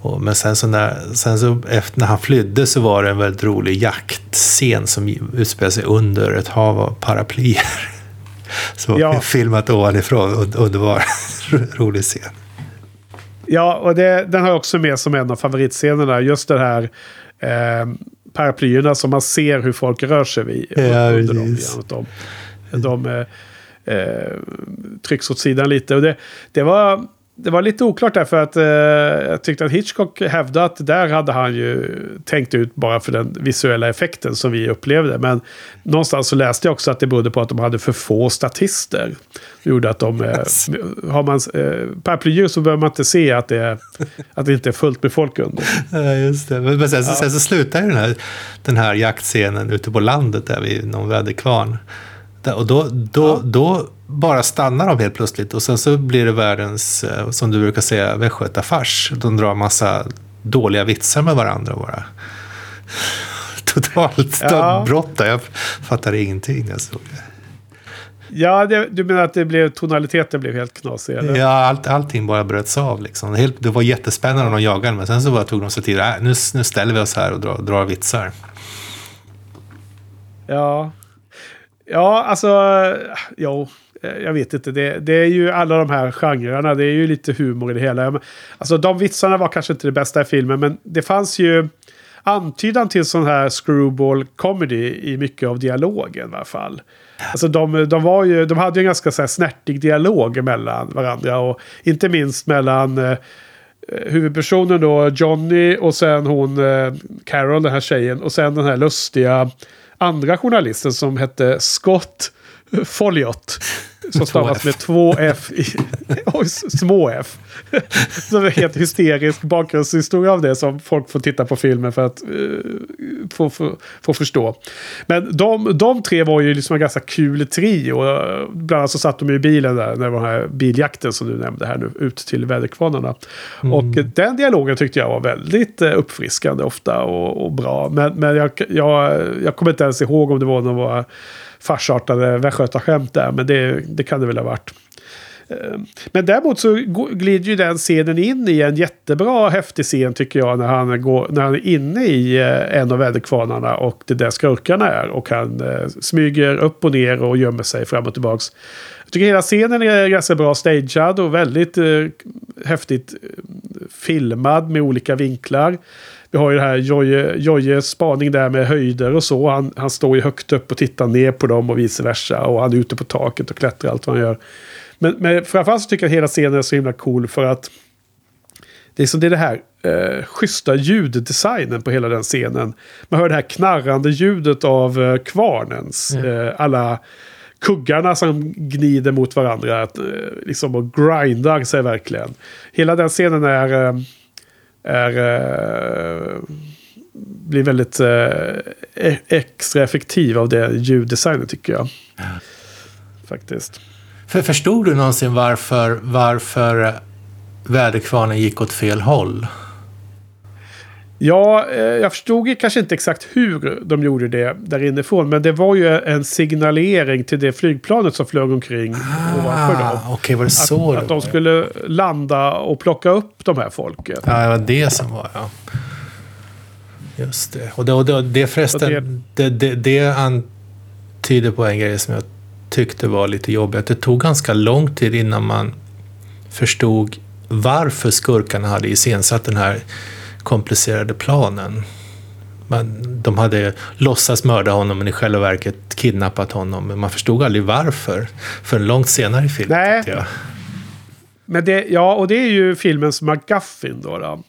Och, men sen så, när, sen så efter när han flydde så var det en väldigt rolig jaktscen som utspelade sig under ett hav av paraplyer. Så ja. filmat ovanifrån och, och det var en rolig scen. Ja, och det, den har jag också med som en av favoritscenerna. Just det här eh, paraplyerna som man ser hur folk rör sig vid. Ja, under dem, de, de eh, eh, trycks åt sidan lite. Och det, det var det var lite oklart därför att eh, jag tyckte att Hitchcock hävdade att där hade han ju tänkt ut bara för den visuella effekten som vi upplevde. Men någonstans så läste jag också att det berodde på att de hade för få statister. Det gjorde att de... Eh, har man eh, paraplyer så behöver man inte se att det, att det inte är fullt med folk under. Ja, just det. Men sen, ja. sen så slutar den här, den här jaktscenen ute på landet där vid någon väderkvarn. Och då, då, ja. då bara stannar de helt plötsligt och sen så blir det världens, eh, som du brukar säga, västgötafars. De drar massa dåliga vitsar med varandra bara. Totalt ja. brott Jag fattar ingenting det. Ja, det, du menar att det blev, tonaliteten blev helt knasig? Eller? Ja, allt, allting bara bröts av. Liksom. Helt, det var jättespännande när de jagade, men sen så bara tog de sig tid. Äh, nu, nu ställer vi oss här och drar, drar vitsar. Ja, ja alltså, jo. Eh, jag vet inte, det, det, är ju alla de här genrerna. Det är ju lite humor i det hela. Alltså de vitsarna var kanske inte det bästa i filmen, men det fanns ju antydan till sån här screwball comedy i mycket av dialogen i alla fall. Alltså de, de, var ju, de hade ju en ganska så här snärtig dialog mellan varandra och inte minst mellan eh, eh huvudpersonen då, Johnny och sen hon, eh, Carol, den här tjejen och sen den här lustiga andra journalisten som hette Scott Folliot. Som stavas med två F. I, oj, små F. Så det är helt hysterisk bakgrundshistoria av det som folk får titta på filmen för att uh, få, få, få förstå. Men de, de tre var ju liksom en ganska kul trio. Bland annat så satt de i bilen där, när det var den här biljakten som du nämnde här nu, ut till väderkvarnarna. Mm. Och den dialogen tyckte jag var väldigt uh, uppfriskande ofta och, och bra. Men, men jag, jag, jag kommer inte ens ihåg om det var några farsartade västgötaskämt där. Men det, det kan det väl ha varit. Ehm, men däremot så glider ju den scenen in i en jättebra häftig scen tycker jag. När han, går, när han är inne i eh, en av väderkvarnarna och det där skurkarna är. Och han eh, smyger upp och ner och gömmer sig fram och tillbaks. Jag tycker hela scenen är ganska bra stagead och väldigt eh, häftigt eh, filmad med olika vinklar. Vi har ju det här Jojjes spaning där med höjder och så. Han, han står ju högt upp och tittar ner på dem och vice versa. Och han är ute på taket och klättrar allt vad han gör. Men, men framförallt så tycker jag att hela scenen är så himla cool för att det är, så det, är det här eh, schyssta ljuddesignen på hela den scenen. Man hör det här knarrande ljudet av eh, kvarnens. Mm. Eh, alla kuggarna som gnider mot varandra. Eh, liksom och grindar sig verkligen. Hela den scenen är... Är, eh, blir väldigt eh, e- extra effektiv av det ljuddesignen tycker jag. Ja. Faktiskt. För förstod du någonsin varför, varför väderkvarnen gick åt fel håll? Ja, eh, jag förstod kanske inte exakt hur de gjorde det där inifrån. Men det var ju en signalering till det flygplanet som flög omkring ovanför dem. Ah, Okej, var det så Att, att de skulle landa och plocka upp de här folket. Ja, det var det som var, ja. Just det. Och det, och det, det förresten, det, det, det antyder på en grej som jag tyckte var lite jobbig. Att det tog ganska lång tid innan man förstod varför skurkarna hade iscensatt den här komplicerade planen. Man, de hade låtsats mörda honom men i själva verket kidnappat honom. Men man förstod aldrig varför förrän långt senare i filmen. Nej. jag. Men det, ja, och det är ju filmens McGuffin då. då.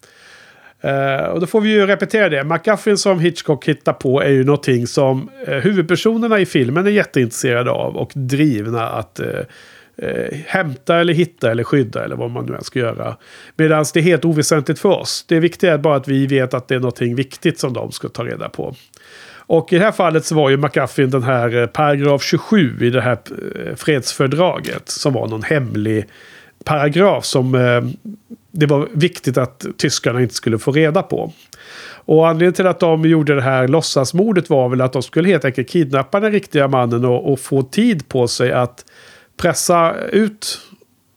Eh, och då får vi ju repetera det. McGuffin som Hitchcock hittar på är ju någonting som eh, huvudpersonerna i filmen är jätteintresserade av och drivna att eh, eh, hämta eller hitta eller skydda eller vad man nu än ska göra. Medan det är helt oväsentligt för oss. Det viktiga är bara att vi vet att det är någonting viktigt som de ska ta reda på. Och i det här fallet så var ju McGuffin den här eh, paragraf 27 i det här eh, fredsfördraget. Som var någon hemlig paragraf som eh, det var viktigt att tyskarna inte skulle få reda på. Och anledningen till att de gjorde det här låtsasmordet var väl att de skulle helt enkelt kidnappa den riktiga mannen och, och få tid på sig att pressa ut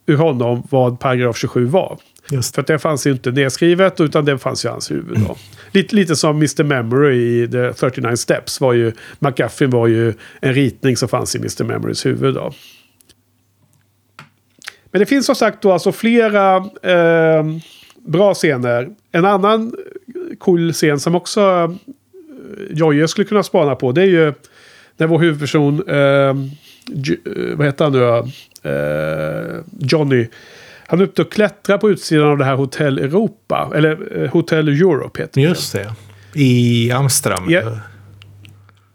ur honom vad paragraf 27 var. Just. För att det fanns ju inte nedskrivet utan det fanns ju i hans huvud då. Lite, lite som Mr. Memory i The 39 Steps var ju... McGuffin var ju en ritning som fanns i Mr. Memorys huvud då. Men det finns som sagt då alltså flera eh, bra scener. En annan cool scen som också eh, Jojje skulle kunna spana på. Det är ju när vår huvudperson, eh, vad heter han nu? Eh, Johnny. Han är uppe och klättrar på utsidan av det här Hotell Europa. Eller eh, Hotell Europe heter det. Just det. I Amsterdam. Ja.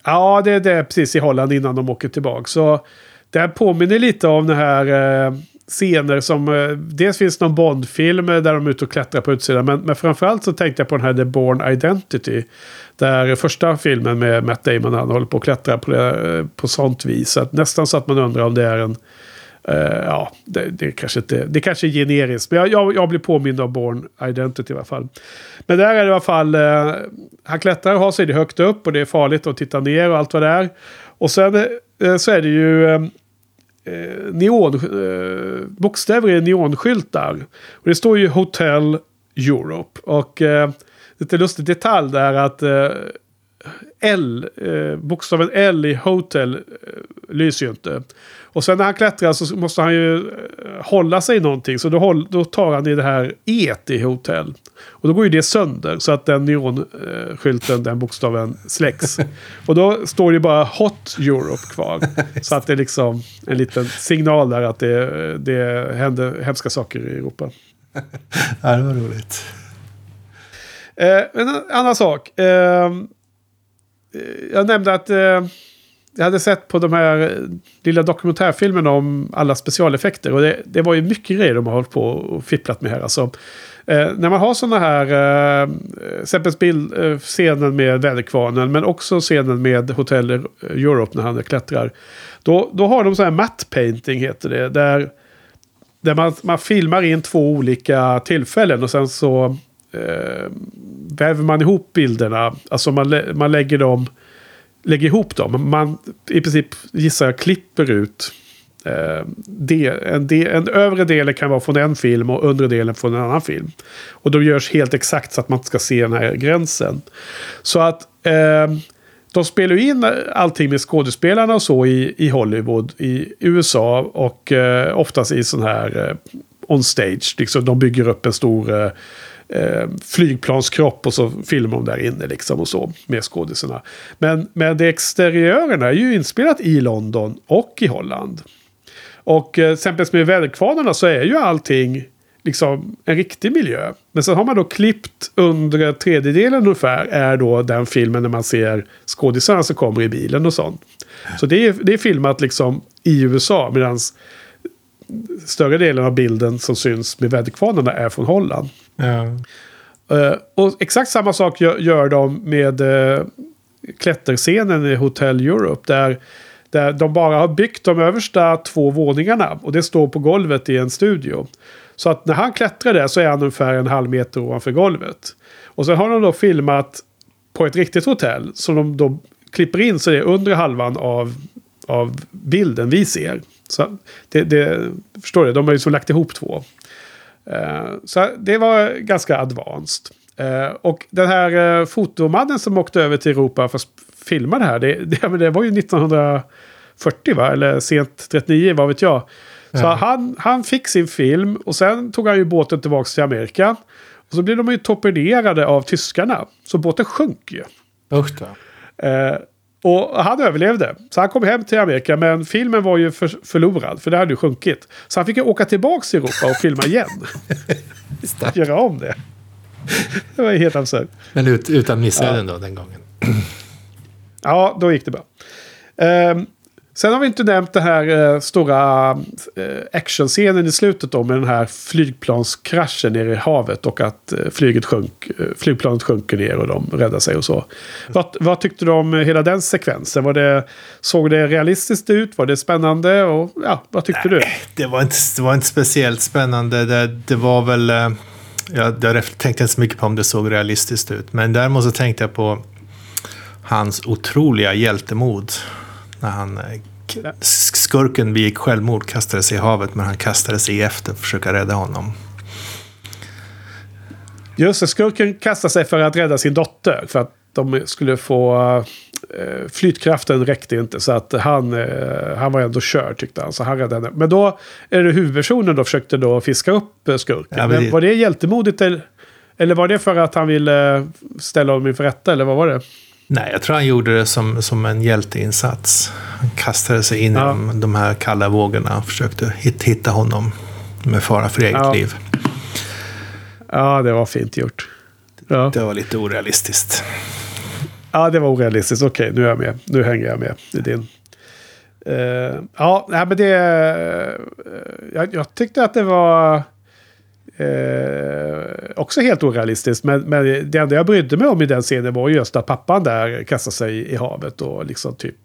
Ja, det är det precis i Holland innan de åker tillbaka. Så det här påminner lite om den här eh, scener som... Eh, dels finns någon Bond-film eh, där de är ute och klättrar på utsidan. Men, men framförallt så tänkte jag på den här The Born Identity. Där första filmen med Matt Damon han håller på att klättra på, det, eh, på sånt vis. Så att nästan så att man undrar om det är en... Uh, ja, det, det, kanske inte, det kanske är generiskt. Men jag, jag, jag blir påmind av Born Identity i alla fall. Men där är det i alla fall... Uh, han klättrar och har sig det högt upp och det är farligt att titta ner och allt vad det är. Och sen uh, så är det ju... Eh, neon, eh, bokstäver i neonskyltar. Och det står ju Hotel Europe. Och eh, lite lustig detalj där att eh, L, eh, bokstaven L i Hotel eh, lyser ju inte. Och sen när han klättrar så måste han ju eh, hålla sig i någonting. Så då, då tar han i det här E i Hotel. Och då går ju det sönder så att den neonskylten, den bokstaven släcks. Och då står det bara Hot Europe kvar. Så att det är liksom en liten signal där att det, det händer hemska saker i Europa. Ja, det var roligt. Eh, en annan sak. Eh, eh, jag nämnde att eh, jag hade sett på de här eh, lilla dokumentärfilmerna om alla specialeffekter. Och det, det var ju mycket grejer de har hållit på och fipplat med här. Alltså, eh, när man har sådana här, eh, exempelvis bild, eh, scenen med väderkvarnen, men också scenen med Hotel Europe när han klättrar. Då, då har de så här matte painting heter det. Där, där man, man filmar in två olika tillfällen och sen så eh, väver man ihop bilderna. Alltså man, man lägger dem lägger ihop dem. Man i princip gissar jag klipper ut eh, del, en, del, en övre del kan vara från en film och undre delen från en annan film. Och de görs helt exakt så att man inte ska se den här gränsen. Så att eh, de spelar in allting med skådespelarna och så i, i Hollywood, i USA och eh, oftast i sån här eh, on stage. Liksom, de bygger upp en stor eh, eh, flygplanskropp och så filmar de där inne liksom och så med skådisarna. Men, men det exteriörerna är ju inspelat i London och i Holland. Och eh, exempelvis med väderkvarnarna så är ju allting liksom en riktig miljö. Men sen har man då klippt under tredjedelen ungefär är då den filmen när man ser skådisarna som kommer i bilen och sånt. Så det är, det är filmat liksom i USA medan större delen av bilden som syns med väderkvarnarna är från Holland. Ja. Eh, och exakt samma sak gör, gör de med uh, klätterscenen i Hotel Europe. Där, Där de bara har byggt de översta två våningarna. Och det står på golvet i en studio. Så att när han klättrar där så är han ungefär en halv meter ovanför golvet. Och sen har de då filmat på ett riktigt hotell. Som de då klipper in så det är under halvan av, av bilden vi ser. Så det, det, förstår du? De har ju så lagt ihop två. Uh, så det var ganska advanced. Uh, och den här uh, fotomannen som åkte över till Europa för att filma det här. Det, det, det var ju 1940 va? Eller sent 39, vad vet jag. Så ja. han, han fick sin film och sen tog han ju båten tillbaka till Amerika. Och så blev de ju torpederade av tyskarna. Så båten sjönk ju. Usch då. Och han överlevde. Så han kom hem till Amerika. Men filmen var ju för, förlorad. För det hade ju sjunkit. Så han fick ju åka tillbaka till Europa och filma igen. Göra om det. Det var helt absurt. Men ut, utan missöden ja. då den gången. ja, då gick det bra. Um, Sen har vi inte nämnt den här eh, stora eh, actionscenen i slutet då med den här flygplanskraschen nere i havet och att eh, flyget sjönk, eh, flygplanet sjunker ner och de räddar sig och så. Vad, vad tyckte du om hela den sekvensen? Var det, såg det realistiskt ut? Var det spännande? Och, ja, vad tyckte Nej, du? Det var, inte, det var inte speciellt spännande. Det, det var väl... Eh, jag, jag tänkte inte så mycket på om det såg realistiskt ut. Men däremot så tänkte jag på hans otroliga hjältemod när han eh, skurken begick självmord, kastade sig i havet, men han kastade sig efter för att försöka rädda honom. Just det, skurken kastade sig för att rädda sin dotter. För att de skulle få... Eh, flytkraften räckte inte så att han, eh, han var ändå körd tyckte han. Så han räddade henne. Men då är det huvudpersonen då försökte då fiska upp eh, skurken. Ja, men men var det hjältemodigt eller, eller var det för att han ville ställa honom inför rätta? Eller vad var det? Nej, jag tror han gjorde det som, som en hjälteinsats. Han kastade sig in ja. i de, här kalla vågorna och försökte hitta honom med fara för eget ja. liv. Ja, det var fint gjort. Ja. Det var lite orealistiskt. Ja, det var orealistiskt. Okej, nu är jag med. Nu hänger jag med i din. Uh, ja, nej, men det... Uh, jag, jag, tyckte att det var... Eh, också helt orealistiskt. Men, men det enda jag brydde mig om i den scenen var just att pappan där kastade sig i havet och liksom typ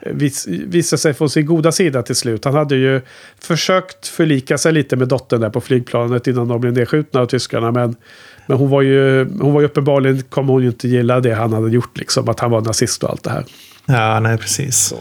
eh, vis, visade sig från sin goda sida till slut. Han hade ju försökt förlika sig lite med dottern där på flygplanet innan de blev nedskjutna av tyskarna. Men, men hon var ju hon var ju uppenbarligen, kommer hon ju inte gilla det han hade gjort, liksom att han var nazist och allt det här. Ja, nej precis. Så.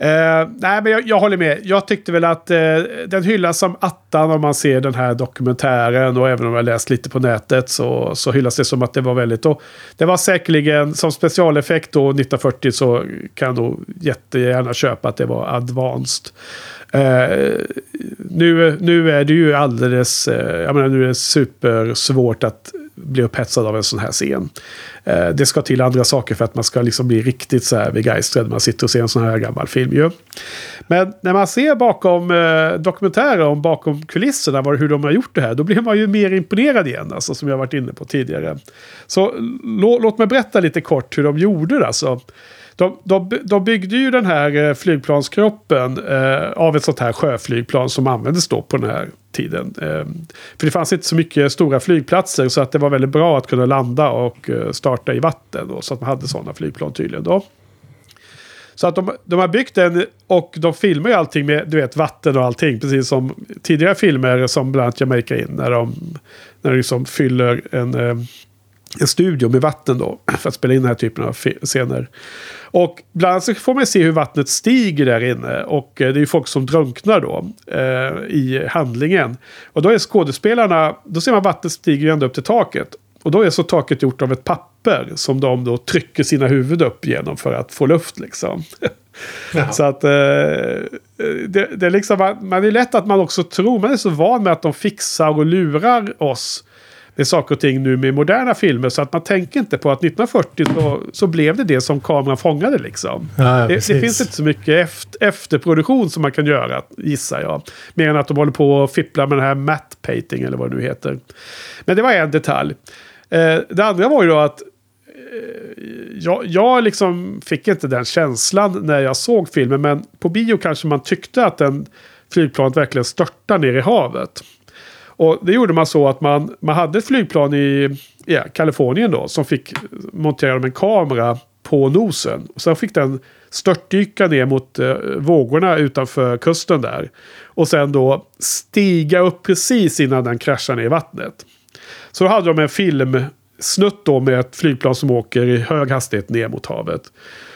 Eh, nej, men jag, jag, håller med. Jag tyckte väl att eh, den hyllas som attan om man ser den här dokumentären. Och även om jag läst lite på nätet så, så hyllas det som att det var väldigt... Och det var säkerligen som specialeffekt då 1940 så kan jag nog jättegärna köpa att det var advanced. Uh, nu, nu är det ju alldeles... Eh, jag menar nu är det supersvårt att bli upphetsad av en sån här scen. Eh, det ska till andra saker för att man ska liksom bli riktigt så här begeistrad när man sitter och ser en sån här gammal film ju. Men när man ser bakom eh, dokumentärer om bakom kulisserna var, hur de har gjort det här, då blir man ju mer imponerad igen, alltså, som jag varit inne på tidigare. Så lå, låt mig berätta lite kort hur de gjorde det. Alltså. De, de, de byggde ju den här eh, flygplanskroppen eh, av ett sånt här sjöflygplan som användes då på den här tiden. Ehm, för det fanns inte så mycket stora flygplatser så att det var väldigt bra att kunna landa och eh, starta i vatten. Då, så att man hade sådana flygplan tydligen då. Så att de, de har byggt den och de filmar ju allting med du vet, vatten och allting. Precis som tidigare filmer som bland annat Jamaica in. När de, när de liksom fyller en, eh, en studio med vatten då. För att spela in den här typen av scener. Och bland annat så får man se hur vattnet stiger där inne. Och eh, det är ju folk som drunknar då eh, i handlingen. Och då är skådespelarna, då ser man vattnet stiger ända upp till taket. Och då är så taket gjort av ett papper som de då trycker sina huvud upp genom för att få luft liksom. så att eh, det, det, är liksom, man, man är lätt att man också tror, man är så van med att de fixar och lurar oss med saker och ting nu med moderna filmer. Så att man tänker inte på att 1940 så, så blev det det som kameran fångade liksom. Ja, det, det, finns inte så mycket efter, efterproduktion som man kan göra, gissar jag. Mer än att de håller på och fipplar med den här matte painting eller vad det nu heter. Men det var en detalj. Eh, det andra var ju då att eh, jag, jag liksom fick inte den känslan när jag såg filmen. Men på bio kanske man tyckte att den flygplanet verkligen störtar ner i havet. Och det gjorde man så att man, man hade ett flygplan i ja, Kalifornien då som fick montera en kamera på nosen. Och sen fick den störtdyka ner mot eh, vågorna utanför kusten där. Och sen då stiga upp precis innan den kraschar ner i vattnet. Så då hade de en filmsnutt då med ett flygplan som åker i hög hastighet ner mot havet.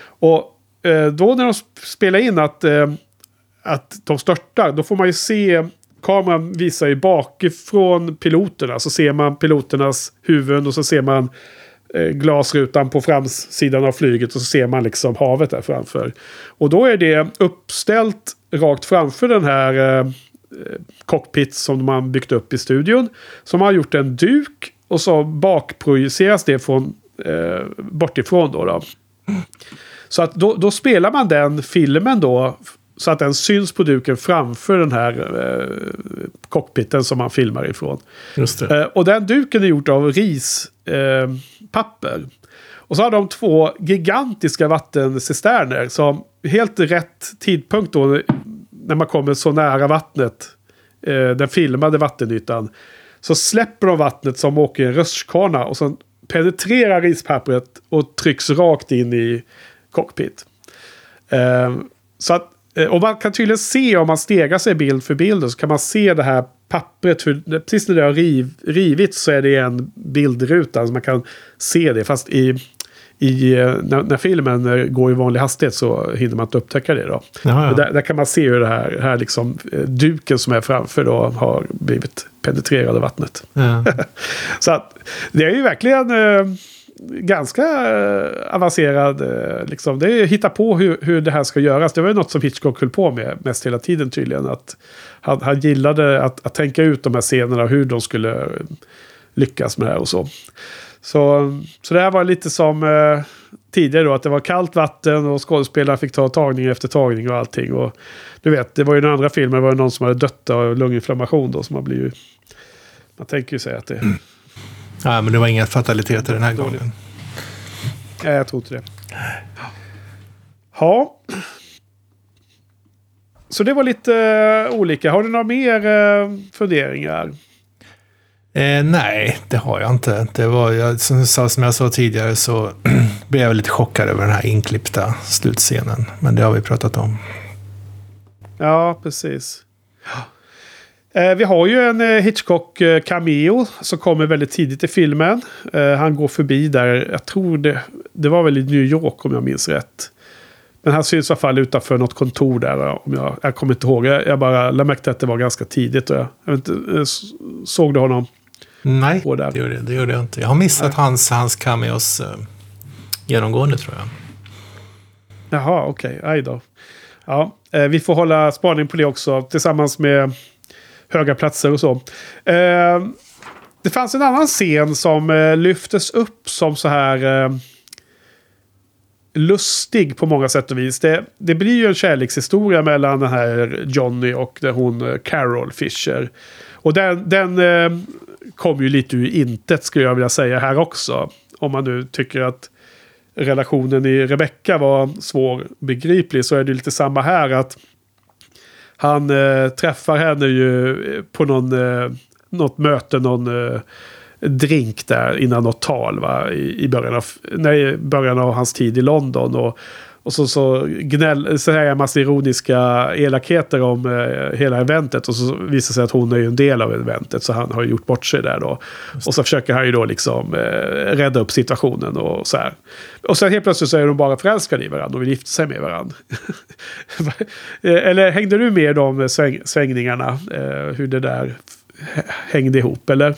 Och eh, då när de spelar in att, eh, att de störtar, då får man ju se kameran visar ju bakifrån piloterna. Så ser man piloternas huvuden och så ser man eh, glasrutan på framsidan av flyget och så ser man liksom havet där framför. Och då är det uppställt rakt framför den här eh, eh cockpit som man byggt upp i studion. Som har gjort en duk och så bakprojiceras det från eh, bortifrån då. då. Så att då, då, spelar man den filmen då så att den syns på duken framför den här eh, cockpiten som man filmar ifrån. Eh, och den duken är gjord av rispapper. Eh, och så har de två gigantiska vattencisterner som helt rätt tidpunkt då när man kommer så nära vattnet, eh, den filmade vattenytan, så släpper de vattnet som åker i en rutschkana och så penetrerar rispappret och trycks rakt in i cockpit. Eh, så att och man kan tydligen se om man stegar sig bild för bild så kan man se det här pappret. Hur, precis när det har riv, rivits så är det en bildruta. Så man kan se det. Fast i, i, eh, när, när, filmen eh, går i vanlig hastighet så hinner man inte upptäcka det. Då. Jaha, Där, där, kan man se hur det här, här liksom, duken som är framför då har blivit penetrerad av vattnet. Ja. så att, det är ju verkligen ganska eh, avancerad. Eh, liksom. Det är att hitta på hur, hur det här ska göras. Det var ju något som Hitchcock höll på med mest hela tiden tydligen. Att han, han gillade att, att tänka ut de här scenerna, hur de skulle lyckas med det här och så. Så, så det här var lite som eh, tidigare då, att det var kallt vatten och skådespelarna fick ta tagning efter tagning och allting. Och du vet, det var ju den andra filmen, det var ju någon som hade dött av lunginflammation då, som har blivit... Man tänker ju sig att det... Mm Nej, men det var inga fataliteter den här Dåligt. gången. Nej, jag tror inte det. Ja. Så det var lite uh, olika. Har du några mer uh, funderingar? Eh, nej, det har jag inte. Det var, jag, som, som jag sa tidigare så blev jag lite chockad över den här inklippta slutscenen. Men det har vi pratat om. Ja, precis. Eh, vi har ju en eh, Hitchcock-cameo som kommer väldigt tidigt i filmen. Eh, han går förbi där, jag tror det, det var väl i New York om jag minns rätt. Men han syns i alla fall utanför något kontor där. Om jag, jag kommer inte ihåg. Jag, jag bara märke till att det var ganska tidigt. Och jag, jag inte, såg du honom? Nej, det gjorde, det, gjorde jag inte. Jag har missat hans, hans cameos genomgående tror jag. Jaha, okej. Okay. Aj då. Ja, eh, vi får hålla spaning på det också. Tillsammans med höga platser och så. Eh, det fanns en annan scen som eh, lyftes upp som så här eh, lustig på många sätt och vis. Det, det blir ju en kärlekshistoria mellan den här Johnny och den hon eh, Carol Fisher. Och den, den eh, kom ju lite ur intet skulle jag vilja säga här också. Om man nu tycker att relationen i Rebecca var svårbegriplig så är det lite samma här. att han eh, träffar henne ju eh, på någon, eh, något möte, någon eh, drink där innan något tal va? I, i början, av, nej, början av hans tid i London. Och, och så, så gnäll, säger jag massa ironiska elakheter om eh, hela eventet. Och så visar det sig att hon är en del av eventet. Så han har gjort bort sig där då. Och så försöker han ju då liksom eh, rädda upp situationen och så här. Och sen helt plötsligt så är de bara förälskade i varandra och vill gifta sig med varandra. eller hängde du med de sväng, svängningarna? Eh, hur det där hängde ihop eller?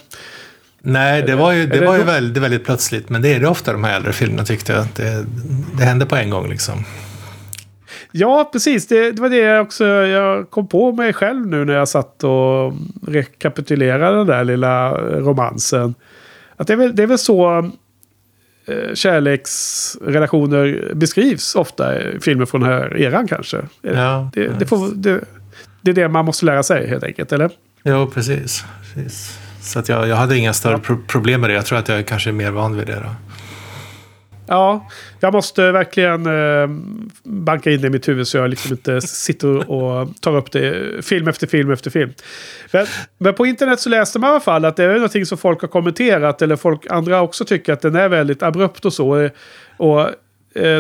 Nej, det var ju, det var ju väldigt, väldigt plötsligt. Men det är det ofta de här äldre filmerna tyckte jag. Det, det hände på en gång liksom. Ja, precis. Det, det, var det jag också jag kom på mig själv nu när jag satt och rekapitulerade den där lilla romansen. Att det är väl, det är väl så eh, kärleksrelationer beskrivs ofta i filmer från den här eran kanske. Ja, det, det, får, det, det är det man måste lära sig helt enkelt, eller? Ja, precis. precis. Så att jag, jag hade inga större pro problem med det. Jag tror att jag kanske är mer van vid det. Då. Ja, jag måste verkligen eh, banka in det i mitt huvud så jag liksom inte sitter och tar upp det film efter film efter film. Men, men, på internet så läste man i alla fall att det är någonting som folk har kommenterat eller folk andra också tycker att den är väldigt abrupt och så. Och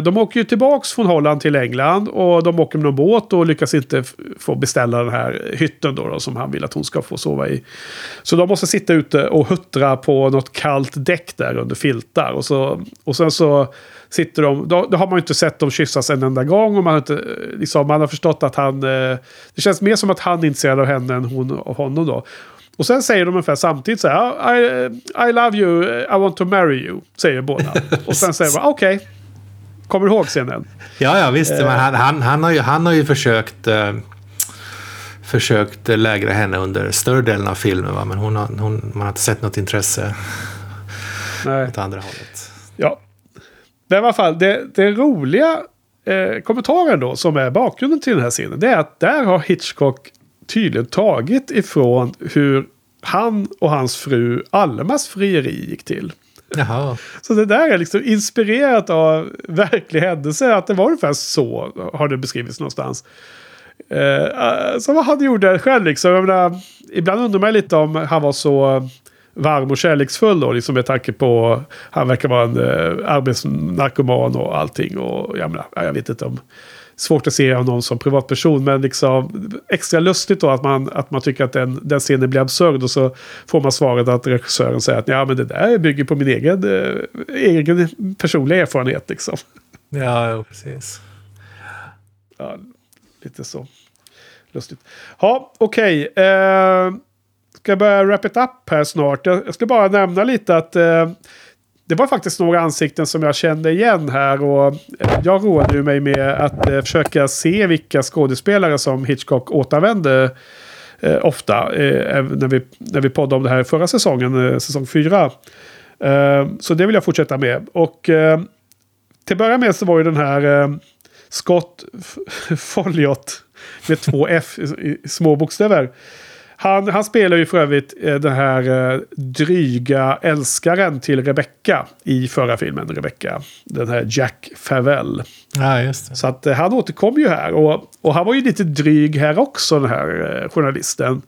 de åker ju tillbaks från Holland till England och de åker med någon båt och lyckas inte få beställa den här hytten då, då som han vill att hon ska få sova i. Så de måste sitta ute och huttra på något kallt däck där under filtar. Och, så, och sen så sitter de, då, då har man ju inte sett dem kyssas en enda gång. Och man har, inte, eh, liksom, man har förstått att han, eh, det känns mer som att han är intresserad av henne än hon av honom då. Och sen säger de ungefär samtidigt så här, I, I love you, I want to marry you, säger båda. och sen säger man, okej. Kommer du ihåg scenen? Ja, ja visst. Men han, han, han, har ju, han har ju försökt, eh, försökt lägra henne under större delen av filmen. Va? Men hon har, hon, man har inte sett något intresse Nej. åt andra hållet. Ja. Men i alla fall, det, det roliga eh, kommentaren då som är bakgrunden till den här scenen. Det är att där har Hitchcock tydligen tagit ifrån hur han och hans fru Almas frieri gick till. Jaha. Så det där är liksom inspirerat av verklig händelse. Att det var ungefär så har det beskrivits någonstans. Eh, eh som han gjorde själv liksom. Jag menar, ibland undrar man lite om han var så varm och kärleksfull då. Liksom med tanke på han verkar vara en uh, arbetsnarkoman och allting. Och jag menar, jag vet inte om... Svårt att se någon som privatperson. Men liksom extra lustigt då att man, att man tycker att den, den scenen blir absurd. Och så får man svaret att regissören säger att ja men det där bygger på min egen, eh, egen personliga erfarenhet liksom. Ja, ja, precis. Ja, lite så. Lustigt. Ja, okej. Eh, ska jag börja wrap it up här snart. Jag, jag ska bara nämna lite att eh, det var faktiskt några ansikten som jag kände igen här. Och jag roade ju mig med att eh, försöka se vilka skådespelare som Hitchcock återvände eh, ofta. Eh, när, vi, när vi poddade om det här förra säsongen, eh, säsong 4. Eh, så det vill jag fortsätta med. Och eh, till att börja med så var ju den här eh, Scott Folliot med två F i, i små bokstäver. Han, han spelar ju för övrigt eh, den här eh, dryga älskaren till Rebecca i förra filmen. Rebecca. Den här Jack Favell. Ja, just det. Så att eh, han återkom ju här. Och, och han var ju lite dryg här också, den här journalisten.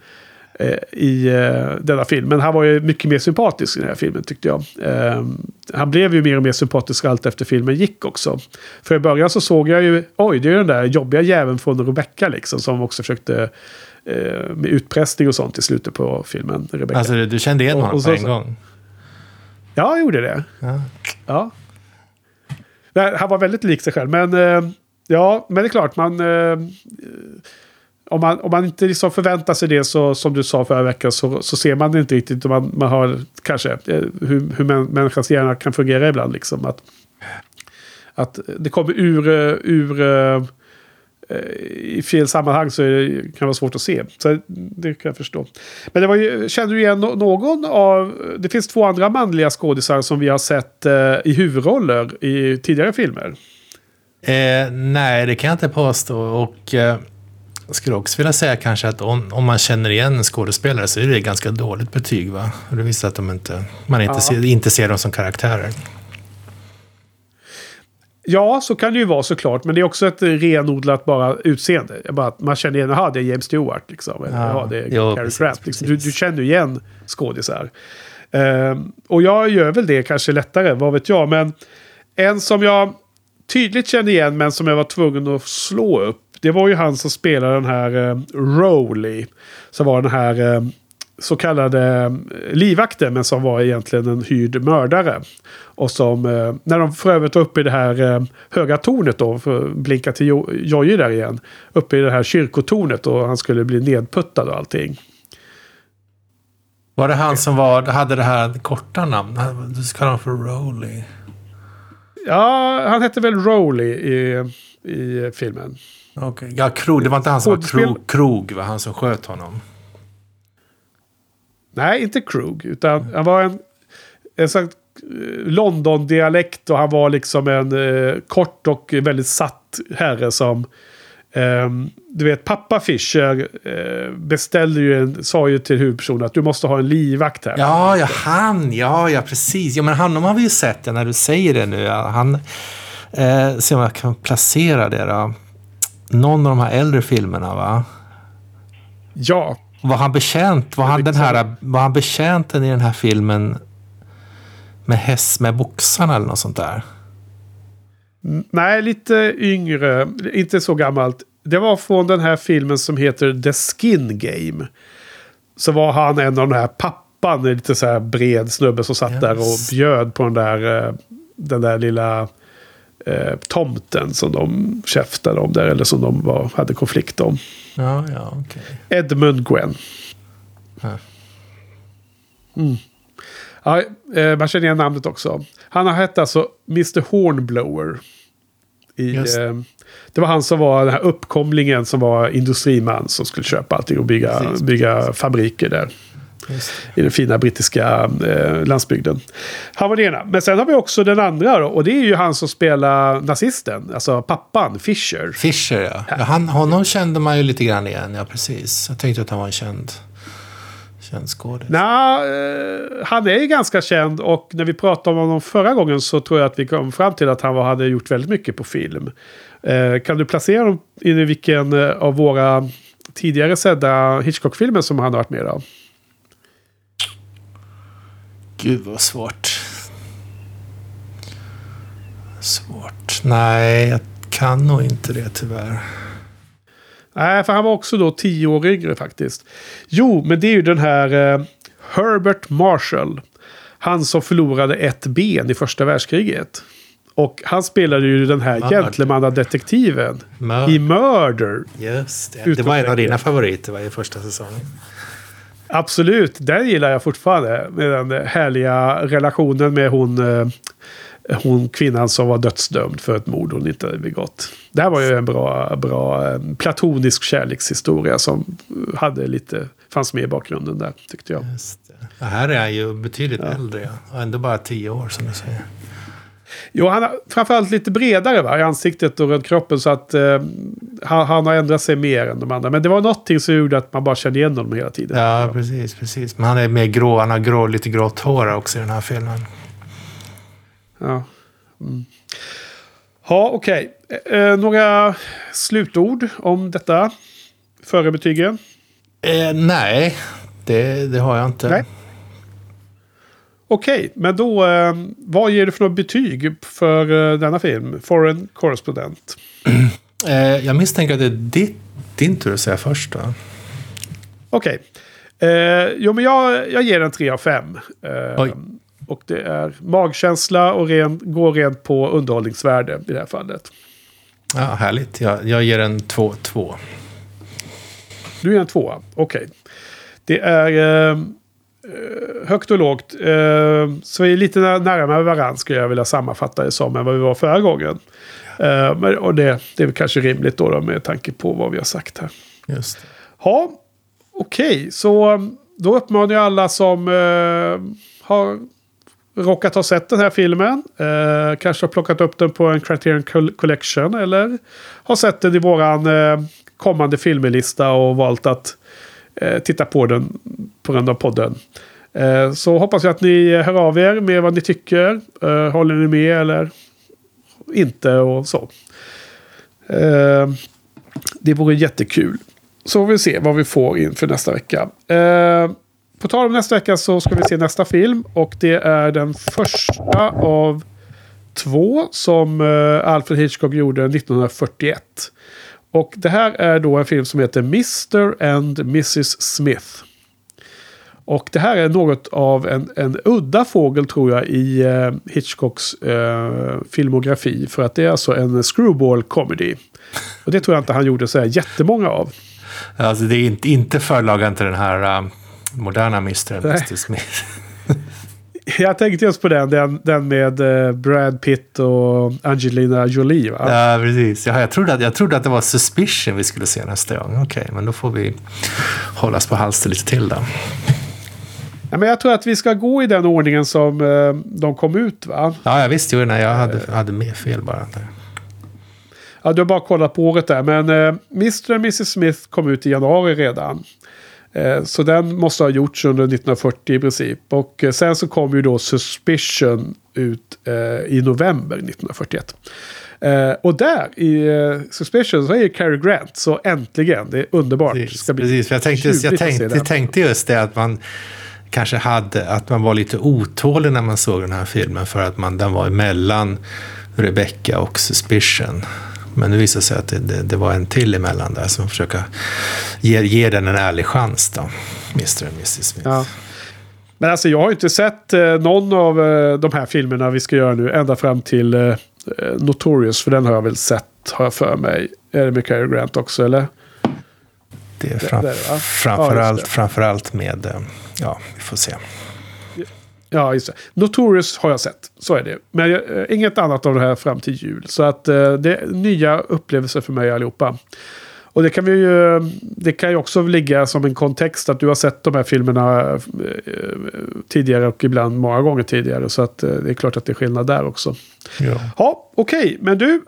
I eh, denna filmen. Han var ju mycket mer sympatisk i den här filmen tyckte jag. Eh, han blev ju mer och mer sympatisk allt efter filmen gick också. För i början så såg jag ju, oj det är ju den där jobbiga jäveln från Rebecca liksom. Som också försökte med utpressning och sånt i slutet på filmen. Rebecca. Alltså, du, kände igen Och- honom och på så- en gång? Ja, jag gjorde det. Ja. Ja. Nej, han var väldigt lik sig själv. Men eh, ja, men det är klart. Man, eh, om, man, om man inte liksom förväntar sig det så, som du sa förra veckan så, så ser man det inte riktigt. Och Man, man har kanske eh, hur, hur män, människans hjärna kan fungera ibland. Liksom, att, att det kommer ur, eh, ur eh, eh, i fel sammanhang så det, kan det vara svårt att se. Så det kan jag förstå. Men det var ju, känner du igen någon av... Det finns två andra manliga skådisar som vi har sett eh, i huvudroller i tidigare filmer. Eh, nej, det kan jag inte påstå. Och eh, jag skulle också vilja säga kanske att om, om man känner igen en skådespelare så är det ganska dåligt betyg. Va? Det visar att de inte, man inte, Ja. ser, inte ser dem som karaktärer. Ja, så kan det ju vara såklart. Men det är också ett renodlat bara utseende. Bara att man känner igen, jaha, det är James Stewart. Liksom. Eller, Ja, det är jo, Cary Grant. Liksom. Du, du känner igen skådisar. Ehm, och jag gör väl det kanske lättare, vad vet jag. Men en som jag tydligt kände igen, men som jag var tvungen att slå upp. Det var ju han som spelade den här uh, Rowley. Som var den här eh, så kallade eh, livvakten, men som var egentligen en hyrd mördare. Och som, eh, när de för övrigt var uppe i det här eh, höga tornet då, för att blinka till Jo- Jojje där igen. Uppe i det här kyrkotornet och han skulle bli nedputtad och allting. Var det han som var, hade det här korta namnet? Du ska kalla honom för Rowley. Ja, han hette väl Rowley i, i filmen. Okay. Ja, Krog. Det var inte han som var Krog, Krog va? Han som sköt honom. Nej, inte Krug, utan han var en, en sån eh, London-dialekt och han var liksom en eh, kort och väldigt satt herre som ehm, du vet, pappa Fischer eh, beställde ju en, sa ju till huvudpersonen att du måste ha en livvakt här. Ja, ja, han. Ja, ja, precis. Ja, men honom har vi ju sett ja, när du säger det nu. Ja, han, eh, se om jag kan placera det då. Någon av de här äldre filmerna, va? Ja, Var han betjänt? Var han, den här, var han betjänten i den här filmen med häst med boxarna eller något sånt där? Nej, lite yngre. Inte så gammalt. Det var från den här filmen som heter The Skin Game. Så var han en av de här pappan, en lite så här bred snubbe som satt Yes. där och bjöd på den där, eh, den där lilla eh, tomten som de käftade om där. Eller som de var, hade konflikt om. Ja, ja, okej. Edmund Gwen. Mm. Ja, eh, man känner igen namnet också. Han har hett alltså Mr Hornblower. I, eh, det var han som var den här uppkomlingen som var industriman som skulle köpa allting och bygga, Precis, bygga fabriker där. I den fina brittiska eh, landsbygden. Han var det ena. Men sen har vi också den andra då. Och det är ju han som spelar nazisten. Alltså pappan, Fisher. Fisher, ja. ja han, honom kände man ju lite grann igen, ja precis. Jag tänkte att han var en känd, känd skådis. Nja, eh, han är ju ganska känd och när vi pratade om honom förra gången så tror jag att vi kom fram till att han hade gjort väldigt mycket på film. Eh, kan du placera honom i vilken eh, av våra tidigare sedda Hitchcock-filmer som han har varit med av? Gud vad svårt. Svårt. Nej, jag kan nog inte det tyvärr. Nej, för han var också då tio år yngre faktiskt. Jo, men det är ju den här eh, Herbert Marshall. Han som förlorade ett ben i första världskriget. Och han spelade ju den här Murder. gentlemannadetektiven i Murder. Just det. Det var en av dina favoriter va, i första säsongen. Absolut, den gillar jag fortfarande. Med den härliga relationen med hon, eh, hon kvinnan som var dödsdömd för ett mord hon inte hade begått. Det här var ju en bra, bra eh, platonisk kärlekshistoria som hade lite, fanns med i bakgrunden där, tyckte jag. Just det. Det här är ju betydligt äldre, ja. Ändå bara tio år som du säger. Jo, han har framförallt lite bredare va, i ansiktet och runt kroppen så att eh, han, han har ändrat sig mer än de andra. Men det var någonting som gjorde att man bara kände igen honom hela tiden. Ja, precis, precis. Men han är mer grå, han har grå, lite grått hår också i den här filmen. Ja, mm. ja okej. Eh, några slutord om detta före betygen? Eh, nej, det, det har jag inte. Nej. Okej, men då eh, vad ger du för något betyg för eh, denna film? Foreign Correspondent. Eh, jag misstänker att det är ditt, din tur att säga först då. Okej. Eh, jo, men jag, jag ger den 3 av 5. Eh, och det är magkänsla och ren, går rent på underhållningsvärde i det här fallet. Ja, härligt. Jag, jag ger en 2-2. Du är en tvåa. Okej. Det är eh, högt och lågt. Eh, så vi är lite nä- närmare varandra skulle jag vilja sammanfatta det som än vad vi var förra gången. Eh, men, och det, det är kanske rimligt då, då med tanke på vad vi har sagt här. Just. Ja, okej. Så um, då uppmanar jag alla som eh, har råkat ha sett den här filmen. Eh, kanske har plockat upp den på en Criterion Col- Collection. Eller har sett den i våran eh, kommande filmelista och valt att eh, titta på den på grund av podden. Eh, så hoppas jag att ni hör av er med vad ni tycker. Eh, håller ni med eller inte och så. Eh, det vore jättekul. Så får vi se vad vi får inför nästa vecka. Eh, på tal om nästa vecka så ska vi se nästa film. Och det är den första av två som eh, Alfred Hitchcock gjorde 1941. Och det här är då en film som heter Mr. and Mrs. Smith. Och det här är något av en, en udda fågel tror jag i eh, Hitchcocks eh, filmografi. För att det är alltså en screwball comedy. Och det tror jag inte han gjorde så här jättemånga av. Alltså, det är inte, inte förlagan till den här uh, moderna Mr. Nej. Mr. Smith. Jag tänkte just på den, den, den med eh, Brad Pitt och Angelina Jolie va? Ja, precis. Ja, jag, trodde att, jag trodde att det var Suspicion vi skulle se nästa gång. Okej, men då får vi hållas på halster lite till då. Ja, men jag tror att vi ska gå i den ordningen som eh, de kom ut va? Ja, jag visste ju när jag hade, hade med fel bara. Ja, du har bara kollat på året där. Men eh, Mr. och Mrs. Smith kom ut i januari redan. Eh, så den måste ha gjorts under 1940 i princip. Och eh, sen så kom ju då Suspicion ut eh, i november 1941. Eh, och där i eh, Suspicion så är ju Cary Grant. Så äntligen, det är underbart. Precis, ska bli precis. Jag tänkte, ljuvligt jag tänkte, den. tänkte just det att man kanske hade, att man var lite otålig när man såg den här filmen för att man, den var emellan Rebecca och Suspicion. Men det visade sig att det, det, det var en till emellan där som försöker ge, ge den en ärlig chans då. Mr. och Mrs. Smith. Ja. Men alltså jag har inte sett eh, någon av eh, de här filmerna vi ska göra nu ända fram till eh, eh, Notorious. För den har jag väl sett, har jag för mig. Är det med Cary Grant också eller? Det är fram, det det, framförallt, Ja, det. framförallt med, eh, ja, vi får se. Ja, just det. Notorious har jag sett. Så är det. Men eh, inget annat av det här fram till jul. Så att eh, det är nya upplevelser för mig allihopa. Och det kan, vi ju, det kan ju också ligga som en kontext att du har sett de här filmerna eh, tidigare och ibland många gånger tidigare. Så att det är klart att det är skillnad där också. Ja. Ja, okej. Men du,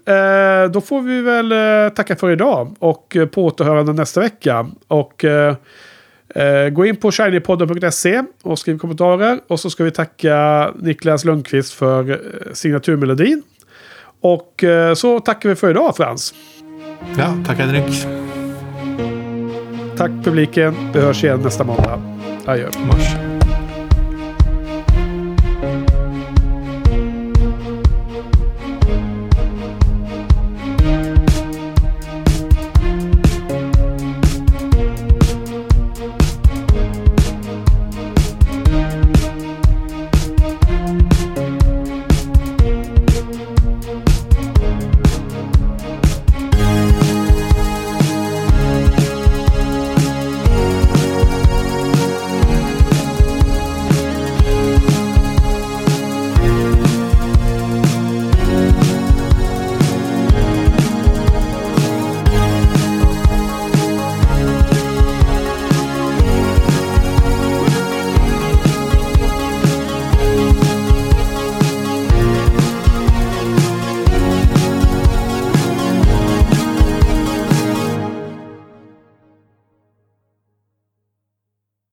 då får vi väl tacka för idag. Och på återhörande nästa vecka. Och eh, gå in på shinypodden.se och skriv kommentarer. Och så ska vi tacka Niklas Lundqvist för eh, signaturmelodin. Och eh, så tackar vi för idag Frans. ja, tack Henrik. Tack publiken. Vi hörs igen nästa måndag. Adjö. Mars.